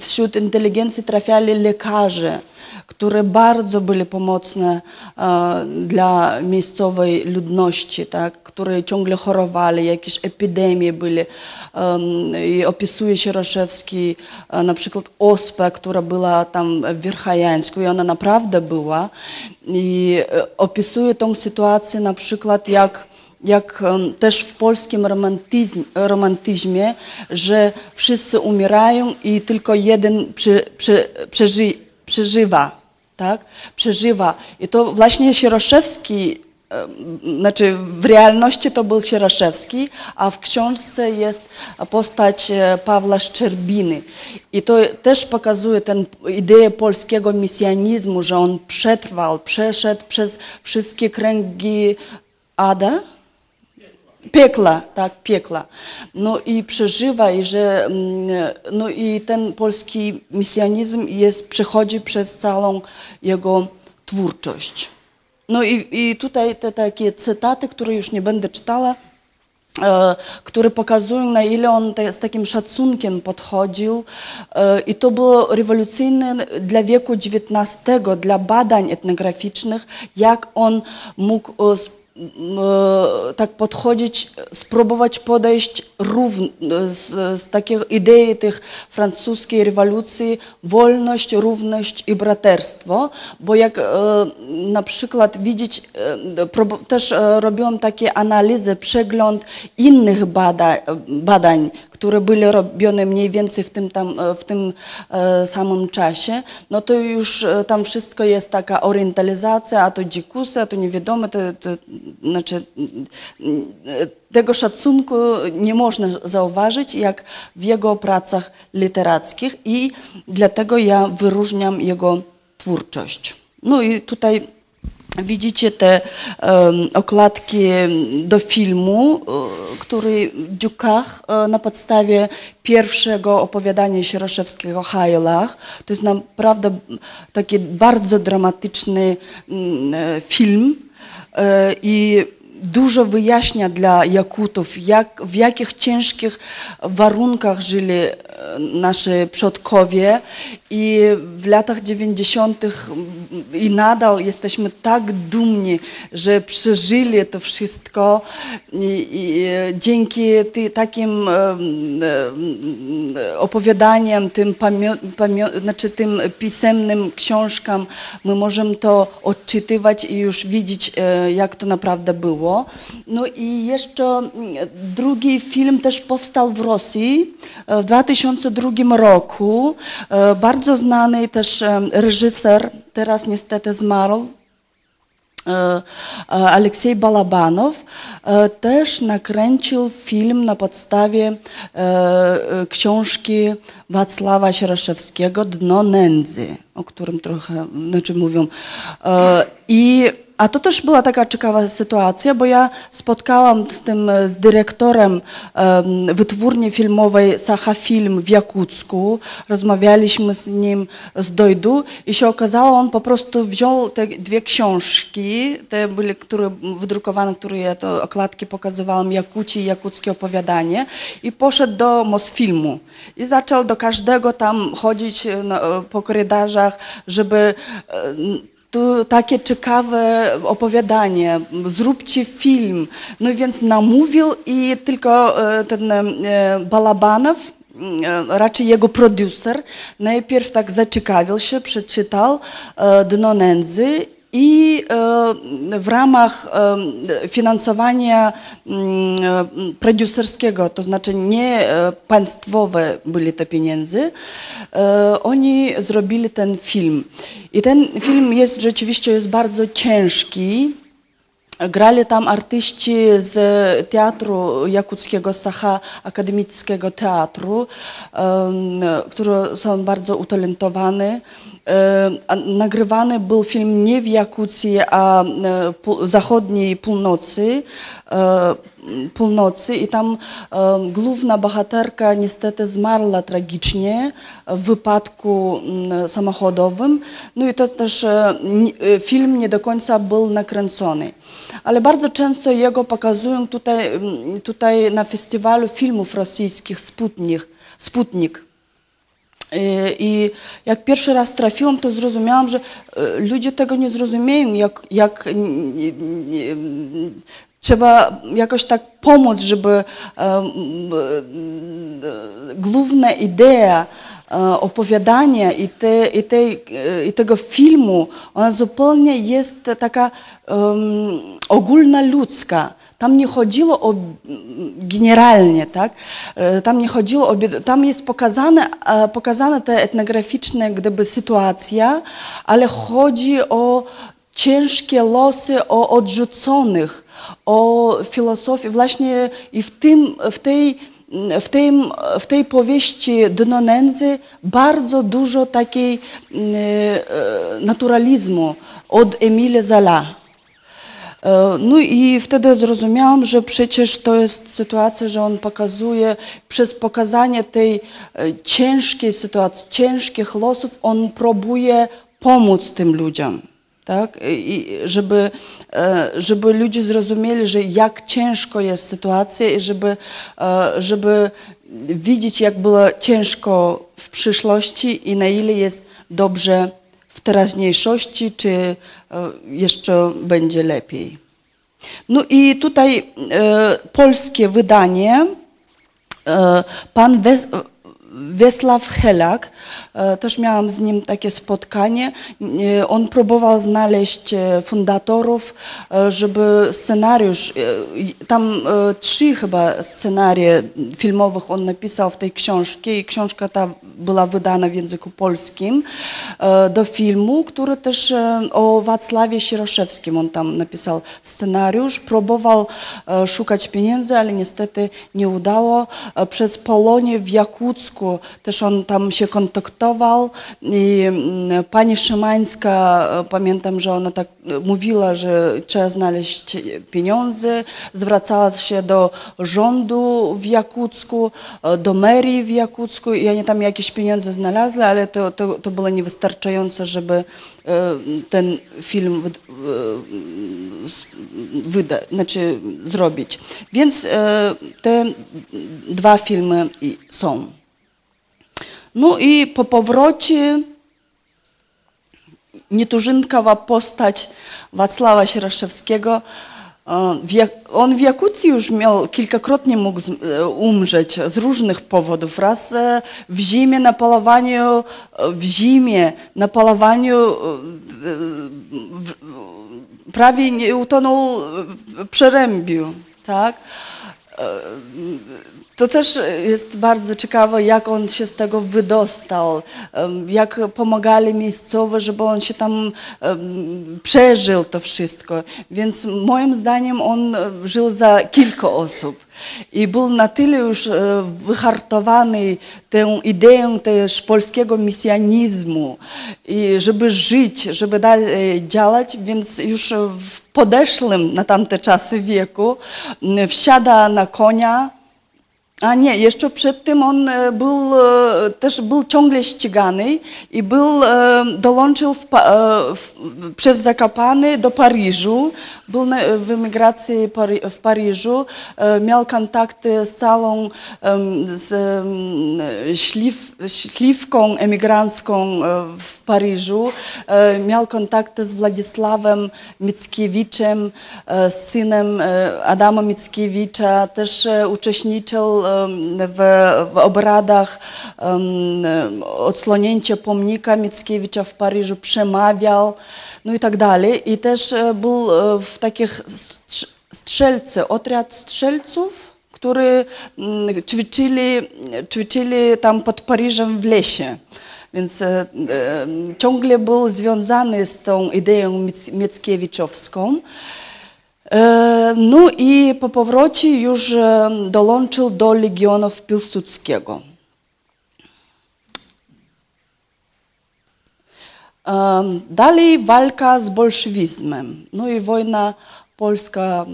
wśród inteligencji trafiali lekarze, które bardzo byli pomocne e, dla miejscowej ludności, tak, które ciągle chorowali, jakieś epidemie były. I opisuje Sieroszewski e, na przykład ospę, która była tam w Wierchajańsku i ona naprawdę była. I opisuje tą sytuację na przykład jak jak też w polskim romantyzm, romantyzmie, że wszyscy umierają i tylko jeden przy, przy, przeży, przeżywa, tak? Przeżywa. I to właśnie Sieroszewski, znaczy w realności to był Sieroszewski, a w książce jest postać e, Pawła Szczerbiny. I to też pokazuje tę ideę polskiego misjanizmu, że on przetrwał, przeszedł przez wszystkie kręgi Ada, piekla, tak, piekla. No i przeżywa, i że mm, no i ten polski misjonizm jest, przechodzi przez całą jego twórczość. No i, i tutaj te takie cytaty, które już nie będę czytała, e, które pokazują, na ile on te, z takim szacunkiem podchodził. E, I to było rewolucyjne dla wieku XIX, dla badań etnograficznych, jak on mógł e, tak podchodzić, spróbować podejść równo, z, z takiej idei tych francuskiej rewolucji wolność, równość i braterstwo, bo jak e, na przykład widzieć, e, też e, robiłam takie analizy, przegląd innych badań, badań które były robione mniej więcej w tym, tam, w tym samym czasie, no to już tam wszystko jest taka orientalizacja, a to dzikusy, a to nie wiadomo, to, to, znaczy, tego szacunku nie można zauważyć jak w jego pracach literackich i dlatego ja wyróżniam jego twórczość. No i tutaj Widzicie te em, okładki do filmu, e, który Dziukach e, na podstawie pierwszego opowiadania Sieroszewskiego Hajlach. To jest naprawdę taki bardzo dramatyczny e, film i dużo wyjaśnia dla Jakutów, jak, w jakich ciężkich warunkach żyli e, nasi przodkowie i w latach 90. i nadal jesteśmy tak dumni, że przeżyli to wszystko i, i dzięki ty, takim e, e, opowiadaniom, tym, pamią, pamią, znaczy tym pisemnym książkam, my możemy to odczytywać i już widzieć, e, jak to naprawdę było. No i jeszcze mm, drugi film też powstał w Rosji e, w 2002 roku. E, Bardzo znany też reżyser, teraz niestety zmarł, e, Aleksiej Balabanow też nakręcił film na podstawie książki Wacława Sieraszewskiego Dno nędzy, o którym trochę znaczy mówią. I a to też była taka ciekawa sytuacja, bo ja spotkałam z tym, e, z dyrektorem em, wytwórni filmowej Sacha Film w Jakucku. Rozmawialiśmy z nim z Dojdu i się okazało, on po prostu wziął te dwie książki, te były, które wydrukowane, które ja to okładki pokazywałam, Jakuci i Jakuckie opowiadanie i poszedł do Mosfilmu i zaczął do każdego tam chodzić e, po korytarzach, żeby tu takie ciekawe opowiadanie, zróbcie film. No więc namówił i tylko e, ten e, Balabanow, e, raczej jego producer, najpierw tak zaciekawił się, przeczytał Dno nędzy i e, w ramach e, finansowania mm, e, producerskiego, to znaczy nie państwowe były te pieniądze, oni zrobili ten film. I ten film jest rzeczywiście jest bardzo ciężki. Grali tam artyści z teatru jakuckiego, Sacha Akademickiego Teatru, em, którzy są bardzo a Nagrywany był film nie w Jakucji, a e, pół- zachodniej północy, e, północy i tam e, główna bohaterka niestety zmarła tragicznie w wypadku mm, samochodowym. No i to też e, e, film nie do końca był nakręcony. Ale bardzo często jego pokazują tutaj, mm, tutaj na festiwalu filmów rosyjskich Sputnik. Sputnik. I- jak pierwszy raz trafiłam, to zrozumiałam, że e, ludzie tego nie zrozumieją, jak, jak trzeba jakoś tak pomóc, żeby e, e, główna idea e, opowiadania i, te, i, i tego filmu, ona zupełnie jest taka um, ogólnoludzka. Tam nie chodziło o generalnie, tak? Tam nie chodziło o, tam jest pokazane, e, pokazane te etnograficzne gdyby sytuacja, ale chodzi o ciężkie losy, o odrzuconych, o filozofię. Właśnie i w, tym, w, tej, w, tym, w tej powieści Dno nędzy bardzo dużo takiej mm, e, naturalizmu od Emile Zola. E, No i wtedy zrozumiałam, że przecież to jest sytuacja, że on pokazuje, przez pokazanie tej e, ciężkiej sytuacji, ciężkich losów, on próbuje pomóc tym ludziom. Tak? I żeby, e, żeby ludzie zrozumieli, że jak ciężko jest sytuacja i żeby, e, żeby widzieć, jak było ciężko w przyszłości i na ile jest dobrze w teraźniejszości, czy e, jeszcze będzie lepiej. No i tutaj polskie wydanie, pan Wes, Wiesław Helak, e, też miałam z nim takie spotkanie. E, On próbował znaleźć e, fundatorów, żeby scenariusz, tam trzy chyba scenarie filmowych on napisał w tej książce i książka ta była wydana w języku polskim do filmu, który też o Wacławie Sieroszewskim on tam napisał scenariusz. Próbował szukać pieniędzy, ale niestety nie udało. Przez Polonię w Jakucku Wiakucku też on tam się kontaktował i mm, pani Szymańska, e, pamiętam, że ona tak e, mówiła, że trzeba znaleźć pieniądze, zwracała się do rządu w Jakucku, e, do merii w Jakucku i oni tam jakieś pieniądze znaleźli, ale to, to, to było niewystarczające, żeby ten film wyda, znaczy zrobić. Więc te dwa filmy są. No i po powrocie nietuzinkowa postać Wacława Sieraszewskiego. e, On w Jakucji już miał, kilkakrotnie mógł e, umrzeć z różnych powodów. Raz e, w zimie na polowaniu, w zimie na polowaniu prawie nie utonął w przerębiu, tak? To też jest bardzo ciekawe, jak on się z tego wydostał, jak pomagali miejscowe, żeby on się tam przeżył to wszystko. Więc moim zdaniem on e, żył za kilka osób. I był na tyle już e, wyhartowany tą ideą też polskiego misjanizmu, i żeby żyć, żeby dalej działać, więc już w podeszłym na tamte czasy wieku wsiada na konia, a nie, jeszcze przed tym on e, był, e, też był ciągle ścigany i był, e, dołączył w, w, przez Zakopane do Paryżu. Był na, w emigracji w Paryżu, miał kontakty z całą z, śliw, śliwką emigrancką w Paryżu. Miał kontakty z Władysławem Mickiewiczem, synem Adama Mickiewicza. Też uczestniczył w, w obradach em, odsłonięcia pomnika Mickiewicza w Paryżu, przemawiał, no i tak dalej. I też e, był e, w takich strz- strzelcy, otrяд strzelców, którzy mm, ćwiczyli, ćwiczyli tam pod Paryżem w lesie. Więc e, e, ciągle był związany z tą ideą Mic-. E, No i po powrocie już e, dołączył do Legionów Piłsudskiego. Em, Dalej walka z bolszewizmem. No i wojna polska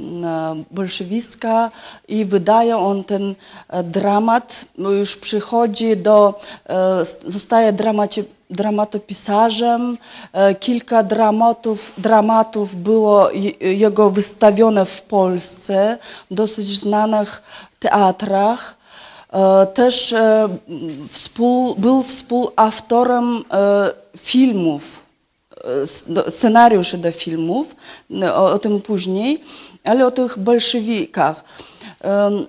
bolszewicka i wydaje on ten e, dramat, już przychodzi do, e, zostaje dramaci, dramatopisarzem. E, Kilka dramatów, dramatów było je- jego wystawione w Polsce, w dosyć znanych teatrach. Też współ, był współautorem filmów, scenariuszy do filmów, no, o, o tym później, ale o tych bolszewikach. Em,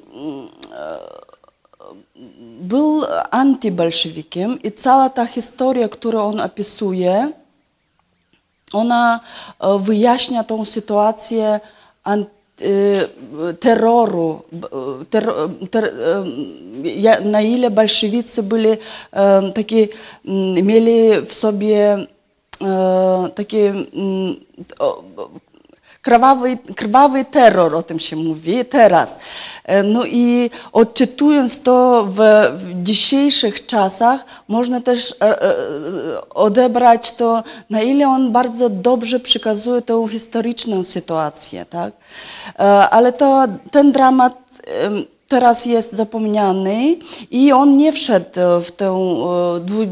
Był antybolszewikiem i cała ta historia, którą on opisuje, ona e, wyjaśnia tą sytuację e, terroru, e, ter, ter, e, na ile bolszewicy byli e, taki, mieli w sobie e, taki mm, krwawy, krwawy terror, o tym się mówi teraz. E, No i odczytując to w, w dzisiejszych czasach, można też e, e, odebrać to, na ile on bardzo dobrze przekazuje tą historyczną sytuację. Tak? E, Ale to, ten dramat teraz jest zapomniany i on nie wszedł w ten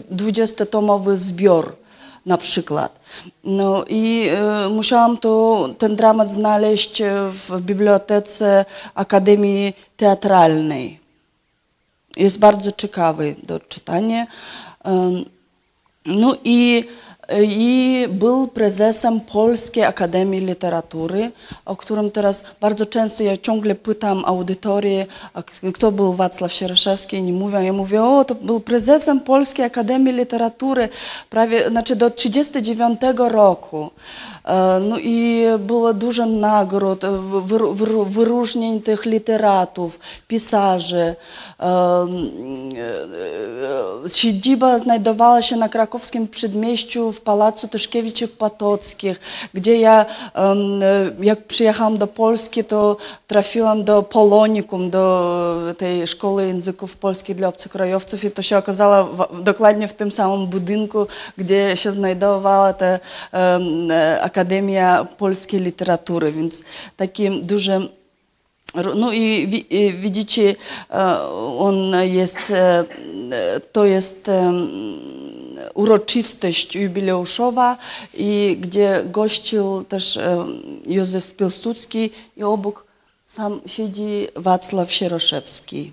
dwudziestotomowy zbiór na przykład. No i e, musiałam to, ten dramat znaleźć e, w bibliotece Akademii Teatralnej. Jest bardzo ciekawy do czytania. Em, No i, i był prezesem Polskiej Akademii Literatury, o którym teraz bardzo często ja ciągle pytam audytorię, kto był Wacław Sieraszewski i nie mówią. Ja mówię, o, to był prezesem Polskiej Akademii Literatury prawie, znaczy do 1939 roku. Wyru- wyru- wyróżnień tych literatów, pisarzy. Em, e, e, Siedziba znajdowała się na krakowskim przedmieściu w Pałacu Tyszkiewiczów Patockich, gdzie ja, jak przyjechałam do Polski, to trafiłam do Polonikum, do tej szkoły języków polskich dla obcokrajowców i to się okazało w, dokładnie w tym samym budynku, gdzie się znajdowała ta e, Akademia Polskiej Literatury, więc takie duże no i i widzicie, e, on jest, e, to jest uroczystość jubileuszowa, i gdzie gościł też Józef Piłsudski i obok sam siedzi Wacław Sieroszewski.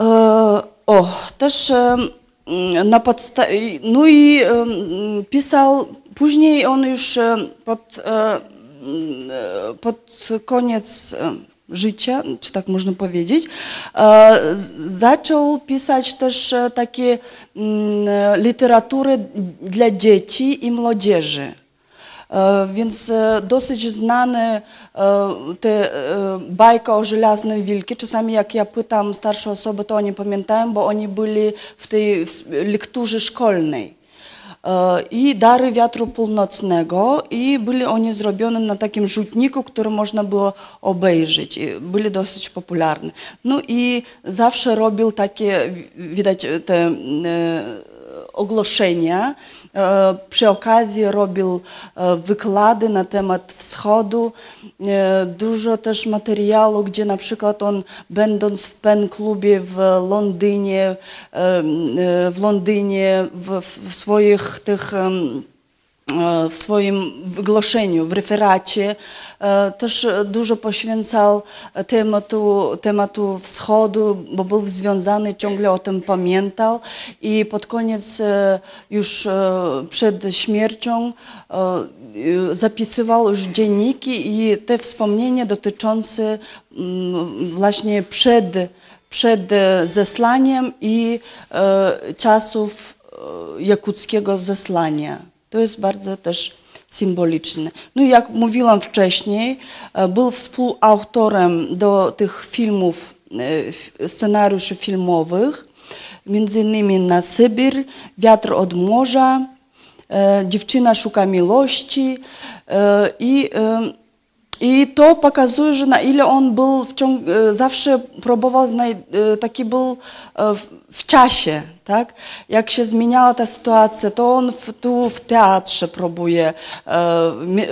E, O, też em, na podstawie, no i em, pisał, później on już pod, e, pod koniec e, życia, czy tak można powiedzieć, e, zaczął pisać też e, takie e, literatury dla dzieci i młodzieży. E, Więc e, dosyć znane e, te bajka o żelaznym wilku. Czasami jak ja pytam starsze osoby, to oni pamiętają, bo oni byli w tej lekturze szkolnej. I Dary Wiatru Północnego i byli oni zrobione na takim rzutniku, który można było obejrzeć. Byli dosyć popularne. No i zawsze robił takie, widać te e, ogłoszenia. Przy okazji robił wykłady na temat wschodu. Dużo też materiału, gdzie na przykład on będąc w pen klubie w Londynie, w Londynie w, w swoich tych w swoim wygłoszeniu, w referacie e, też dużo poświęcał tematu, tematu wschodu, bo był związany, ciągle o tym pamiętał i pod koniec e, już e, przed śmiercią zapisywał już dzienniki i te wspomnienia dotyczące mm, właśnie przed, przed zeslaniem i czasów jakuckiego zesłania. To jest bardzo też symboliczne. No jak mówiłam wcześniej, e, był współautorem do tych filmów, e, scenariuszy filmowych, między innymi na Sybir, Wiatr od morza, e, Dziewczyna szuka miłości i i to pokazuje, że na ile on był w ciąg, e, zawsze próbował, taki był w czasie, tak? Jak się zmieniała ta sytuacja, to on w, tu w teatrze próbuje e,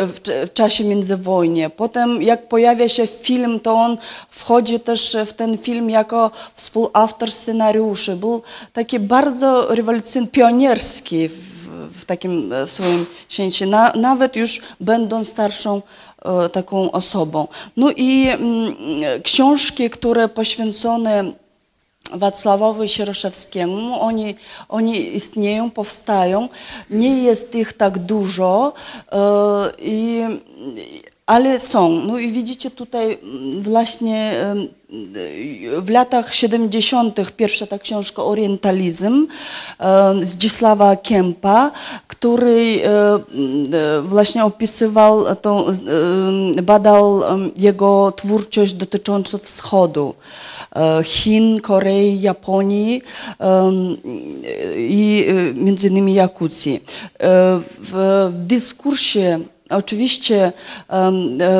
w, w czasie międzywojnia. Potem jak pojawia się film, to on wchodzi też w ten film jako współautor scenariuszy. Był taki bardzo rewolucyjny, pionierski w, w takim e, w swoim sensie, na, nawet już będąc starszą e, taką osobą. No i mm, książki, które poświęcone Wacławowi Sieroszewskiemu, oni, oni istnieją, powstają. Nie jest ich tak dużo, e, i, ale są. No i widzicie tutaj mm, właśnie em, w latach 70. pierwsza ta książka Orientalizm Zdzisława Kempa, który e, m, e, właśnie opisywał, e, badał jego twórczość dotyczącą wschodu. e, Chin, Korei, Japonii i między innymi Jakucji. E, w dyskursie Oczywiście e,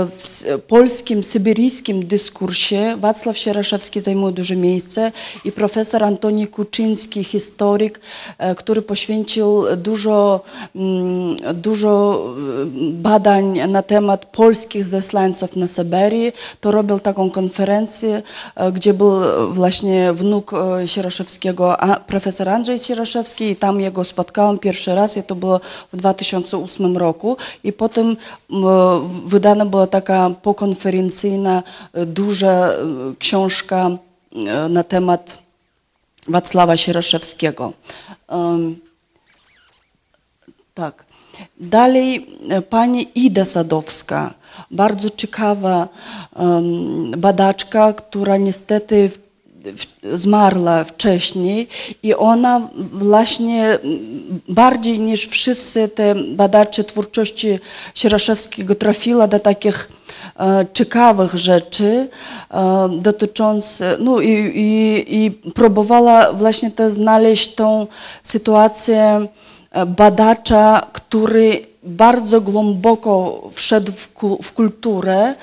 w polskim, syberyjskim dyskursie Wacław Sieraszewski zajmuje duże miejsce i profesor Antoni Kuczyński, historyk, e, który poświęcił dużo, mm, dużo e, badań na temat polskich zesłańców na Syberii, to robił taką konferencję, gdzie był właśnie wnuk Sieraszewskiego, profesor Andrzej Sieraszewski i tam jego spotkałam pierwszy raz i to było w 2008 roku. I potem wydana była taka pokonferencyjna, e, duża e, książka e, na temat Wacława Sieraszewskiego. Em, tak. Dalej e, pani Ida Sadowska, bardzo ciekawa badaczka, która niestety w, zmarła wcześniej i ona właśnie bardziej niż wszyscy te badacze twórczości Sieraszewskiego trafiła do takich e, ciekawych rzeczy e, dotyczących, no i, i, i próbowała właśnie to znaleźć tą sytuację e, badacza, który bardzo głęboko wszedł w, w kulturę,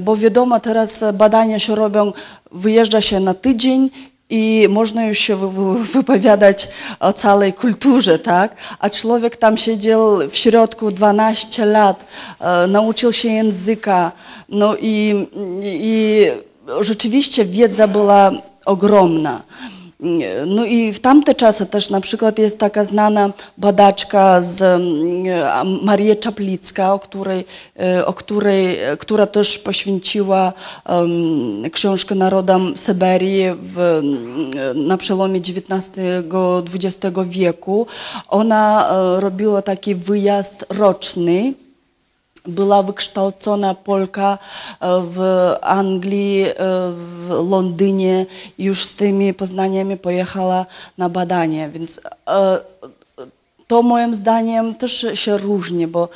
bo wiadomo, teraz badania się robią, wyjeżdża się na tydzień i można już się wy- wy- wypowiadać o całej kulturze, tak? A człowiek tam siedział w środku 12 lat, e, nauczył się języka, no i, i rzeczywiście wiedza była ogromna. No i w tamte czasy też na przykład jest taka znana badaczka z mm, Maria Czaplicka, o której, e, o której, która też poświęciła em, książkę narodom Syberii w, mm, na przełomie XIX-XX wieku. Ona e, robiła taki wyjazd roczny była wykształcona Polka e, w Anglii, e, w Londynie. Już z tymi poznaniami pojechała na badanie, więc e, to moim zdaniem też się różni, bo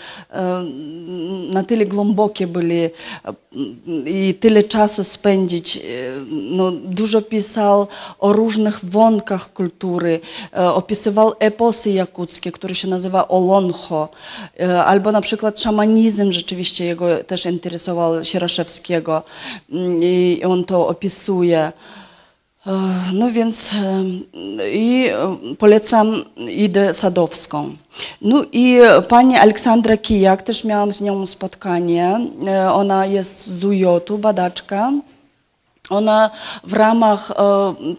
na tyle głębokie byli e, i tyle czasu spędzić. e, No, dużo pisał o różnych wątkach kultury, e, opisywał eposy jakuckie, które się nazywa Oloncho, e, albo na przykład szamanizm rzeczywiście jego też interesował Sieraszewskiego mm, i on to opisuje. E, No więc e, i e, polecam Idę Sadowską. No i pani Aleksandra Kijak, też miałam z nią spotkanie. Ona jest z UJ-u, badaczka. Ona w ramach e,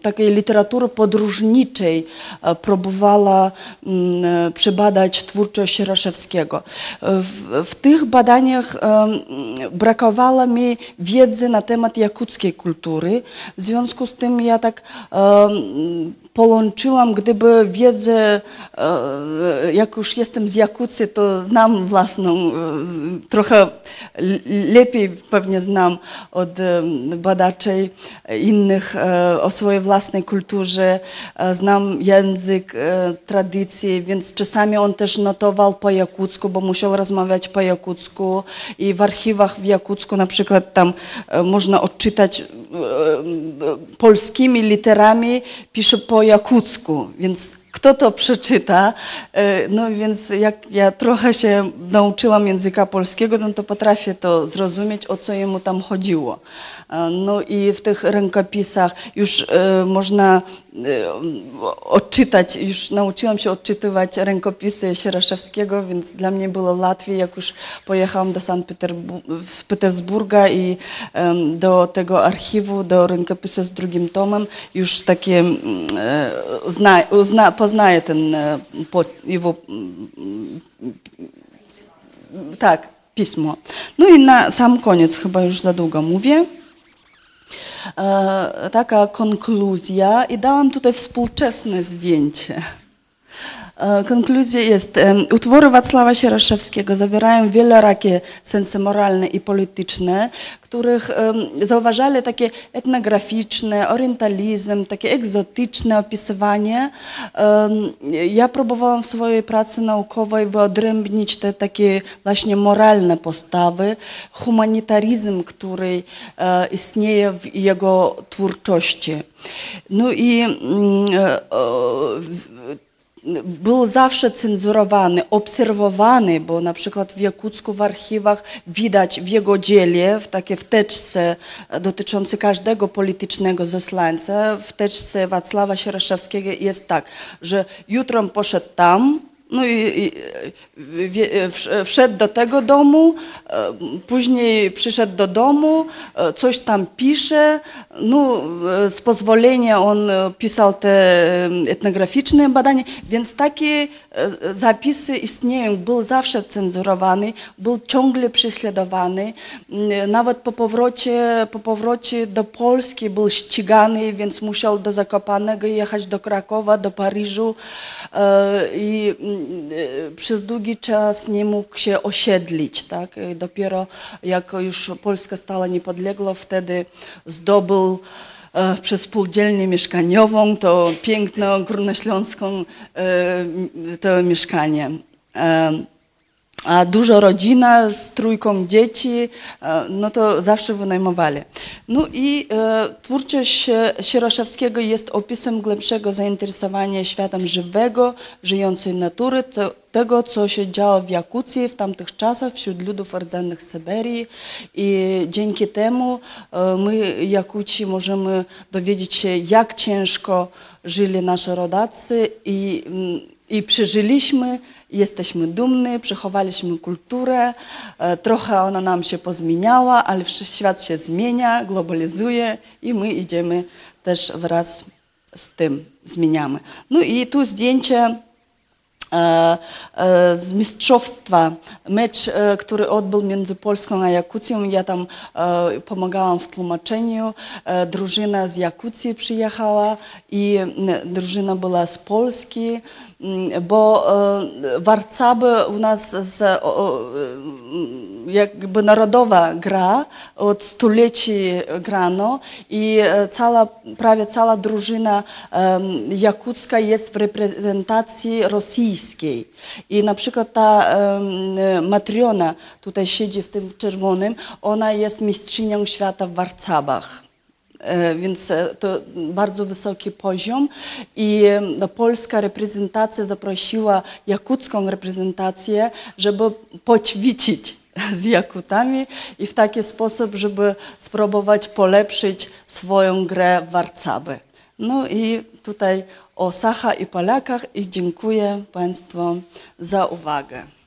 takiej literatury podróżniczej e, próbowała mm, e, przebadać twórczość Sieraszewskiego. W, w tych badaniach brakowało mi wiedzy na temat jakuckiej kultury. W związku z tym ja tak połączyłam, gdyby wiedzę, e, jak już jestem z Jakucji, to znam własną, e, trochę lepiej pewnie znam od e, badaczy innych o swojej własnej kulturze, znam język, tradycje, więc czasami on też notował po jakucku, bo musiał rozmawiać po jakucku i w archiwach w Jakucku na przykład tam można odczytać polskimi literami, pisze po jakucku, więc kto to przeczyta, e, no więc jak ja trochę się nauczyłam języka polskiego, no to potrafię to zrozumieć, o co jemu tam chodziło. E, No i w tych rękopisach już e, można odczytać, już nauczyłam się odczytywać rękopisy Sieraszewskiego, więc dla mnie było łatwiej, jak już pojechałam do Sankt Petersburga i do tego archiwu, do rękopisu z drugim tomem, już takie mm, e, zna, uzna, poznaję ten e, jego mm, tak, pismo. No i na sam koniec, chyba już za długo mówię. E, taka konkluzja i dałam tutaj współczesne zdjęcie. E, Konkluzja jest, utwory Wacława Sieraszewskiego zawierają wielorakie sensy moralne i polityczne, których zauważali takie etnograficzne, orientalizm, takie egzotyczne opisywanie. Ja próbowałam w swojej pracy naukowej wyodrębnić te takie właśnie moralne postawy, humanitaryzm, który e, istnieje w jego twórczości. No i mm, e, był zawsze cenzurowany, obserwowany, bo na przykład w Jakucku w archiwach widać w jego dziele, w takiej wteczce dotyczącej każdego politycznego zesłańca, w teczce Wacława Sieraszewskiego jest tak, że jutro poszedł tam, no i, wszedł do tego domu, e, później przyszedł do domu, e, coś tam pisze. No, e, z pozwolenia on pisał te etnograficzne badania, więc takie zapisy istnieją. Był zawsze cenzurowany, był ciągle prześladowany. Mm, Nawet po powrocie, po powrocie do Polski był ścigany, więc musiał do Zakopanego jechać do Krakowa, do Paryżu e, i mm, e, przez długi czas nie mógł się osiedlić. Tak? Dopiero jak już Polska stała niepodległa, wtedy zdobył e, przez spółdzielnię mieszkaniową to piękną górnośląską e, to mieszkanie. A dużo rodzina z trójką dzieci, e, no to zawsze wynajmowali. No i e, twórczość e, Sieroszewskiego jest opisem głębszego zainteresowania światem żywego, żyjącej natury, to, tego, co się działo w Jakucji w tamtych czasach wśród ludów rdzennych Syberii i dzięki temu e, my, Jakuci, możemy dowiedzieć się, jak ciężko żyli nasi rodacy i, mm, i przeżyliśmy, jesteśmy dumni, przechowaliśmy kulturę, e, trochę ona nam się pozmieniała, ale świat się zmienia, globalizuje i my idziemy też wraz z tym, zmieniamy. No i tu zdjęcie e, e, z mistrzostwa, mecz, który odbył między Polską a Jakucją. Ja tam pomagałam w tłumaczeniu. Drużyna z Jakucji przyjechała i drużyna była z Polski, bo e, warcaby u nas z, o, o, m, jakby narodowa gra, od stuleci grano i e, cała, prawie cała drużyna jakucka jest w reprezentacji rosyjskiej. I na przykład ta Matriona, tutaj siedzi w tym czerwonym, ona jest mistrzynią świata w warcabach. E, Więc e, to bardzo wysoki poziom i e, polska reprezentacja zaprosiła jakucką reprezentację, żeby poćwiczyć z Jakutami i w taki sposób, żeby spróbować polepszyć swoją grę warcaby. No i tutaj o Sacha i Polakach i dziękuję Państwu za uwagę.